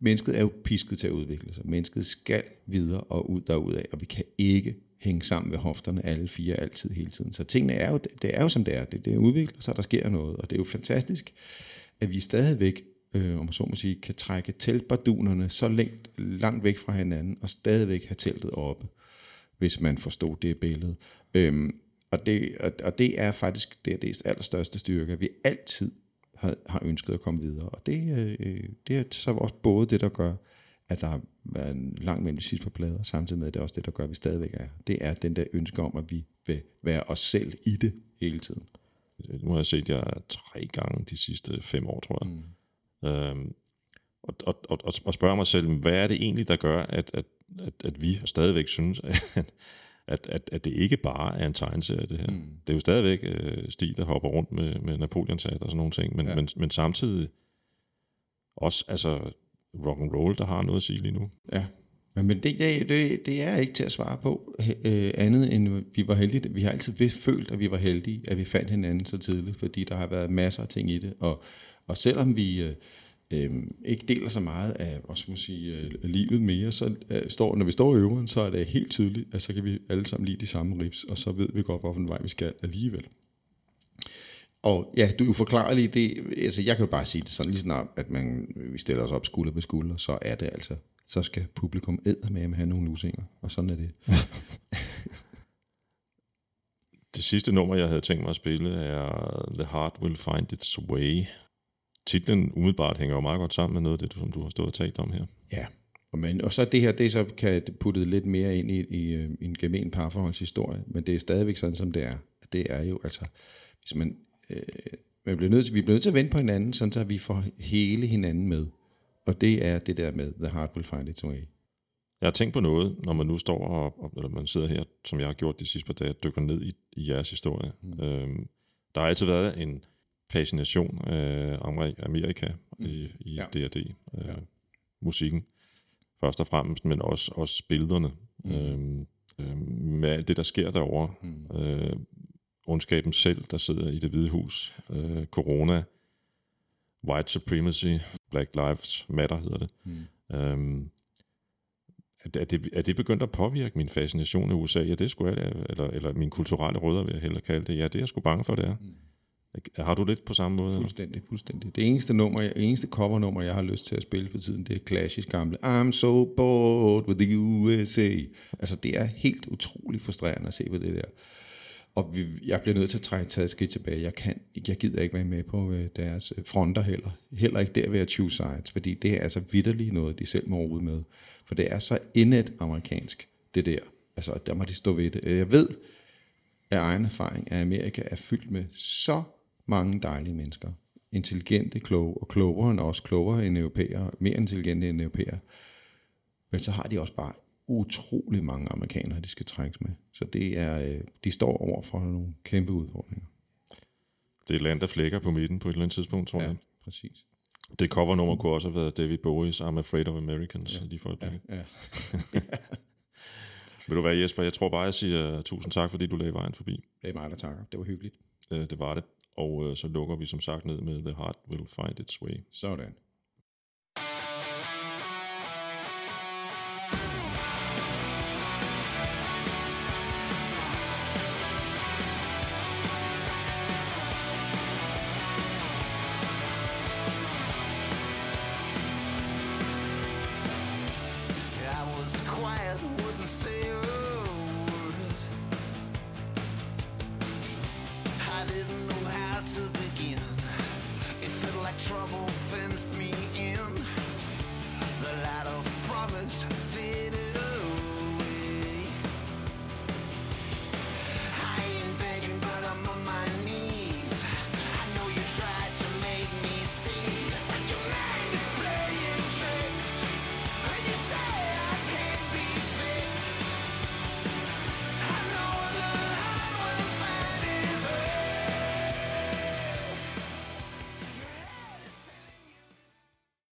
mennesket er jo pisket til at udvikle sig. Mennesket skal videre og ud derudad, og vi kan ikke hænge sammen ved hofterne alle fire altid hele tiden. Så tingene er jo, det er jo som det er. Det, det udvikler sig, der sker noget, og det er jo fantastisk, at vi stadigvæk, øh, om man så må sige, kan trække teltbardunerne så langt, langt væk fra hinanden, og stadigvæk have teltet oppe, hvis man forstod det billede. Øhm, og, det, og, og det er faktisk det, er det allerstørste styrke, at vi altid har, har ønsket at komme videre. Og det, øh, det er så også både det, der gør, at der har været en lang mellem de sidste par plader, samtidig med, at det er også det, der gør, at vi stadigvæk er. Det er den der ønske om, at vi vil være os selv i det hele tiden. Nu har jeg set jer tre gange de sidste fem år, tror jeg. Mm. Øhm, og, og, og, og, spørge mig selv, hvad er det egentlig, der gør, at, at, at, at vi stadigvæk synes, at, at, at, at det ikke bare er en tegneserie, det her. Mm. Det er jo stadigvæk øh, Stig, der hopper rundt med, med Napoleons hat og sådan nogle ting, men, ja. men, men samtidig også altså rock and roll, der har noget at sige lige nu. Ja, men, men det, det, det, det er ikke til at svare på øh, andet end vi var heldige. Vi har altid følt, at vi var heldige, at vi fandt hinanden så tidligt, fordi der har været masser af ting i det. Og, og selvom vi øh, øh, ikke deler så meget af hvad skal man sige, øh, livet mere, så øh, står, når vi står i øveren, så er det helt tydeligt, at så kan vi alle sammen lide de samme rips, og så ved vi godt, hvorfor vej vi skal alligevel. Og ja, du er jo. Det, altså, jeg kan jo bare sige det sådan, lige snart, at man, øh, vi stiller os op skulder ved skulder, så er det altså, så skal publikum æde med at have nogle lusinger. Og sådan er det. Det sidste nummer, jeg havde tænkt mig at spille, er The Heart Will Find Its Way. Titlen umiddelbart hænger jo meget godt sammen med noget af det, som du har stået og talt om her. Ja. Og, men, og så det her, det så kan putte lidt mere ind i, i, øh, i en gemen parforholdshistorie, men det er stadigvæk sådan, som det er. Det er jo altså, hvis man, øh, man bliver nødt til, vi bliver nødt til at vente på hinanden, sådan så vi får hele hinanden med. Og det er det der med, the heart will find its way. Jeg har tænkt på noget, når man nu står og, og eller man sidder her, som jeg har gjort de sidste par dage, dykker ned i, i jeres historie. Mm. Øhm, der har altid været en fascination af Amer- Amerika mm. i, i Ja. D&D. Øh, ja. Musikken først og fremmest, men også, også billederne. Mm. Øhm, øhm, med alt det, der sker derovre. Mm. Øh, ondskaben selv, der sidder i det hvide hus. Øh, corona. White supremacy. Black Lives Matter hedder det. Mm. Øhm, er det- er det, er det begyndt at påvirke min fascination af USA? Ja, det skulle jeg, eller, eller min kulturelle rødder, vil jeg hellere kalde det. Ja, det er jeg sgu bange for, det er. Mm. Har du lidt på samme måde? Fuldstændig, fuldstændig. Det eneste nummer, det eneste covernummer, jeg har lyst til at spille for tiden, det er klassisk gamle I'm so bored with the USA. Altså, det er helt utroligt frustrerende at se på det der. Og vi, jeg bliver nødt til at trække taget skridt tilbage. Jeg, kan, jeg gider ikke være med på øh, deres øh, fronter heller. Heller ikke der ved at choose sides, fordi det er altså vidderligt noget, de selv må rode med. For det er så indet amerikansk, det der. Altså, der må de stå ved det. Jeg ved af egen erfaring, at Amerika er fyldt med så mange dejlige mennesker. Intelligente, kloge, og klogere end os, klogere end europæere, mere intelligente end europæere. Men så har de også bare utrolig mange amerikanere, de skal trækkes med. Så det er, øh, de står over for nogle kæmpe udfordringer. Det er et land, der flækker på midten på et eller andet tidspunkt, tror ja. Jeg. præcis. Det covernummer kunne også have været David Bowies I'm Afraid of Americans, ja. lige for et ja. Ja. Vil du være Jesper? Jeg tror bare, jeg siger tusind tak, fordi du lagde vejen forbi. Det er mig, der takker. Det var hyggeligt. Øh, Det var det. Og øh, så lukker vi som sagt ned med The Heart Will Find Its Way. Sådan.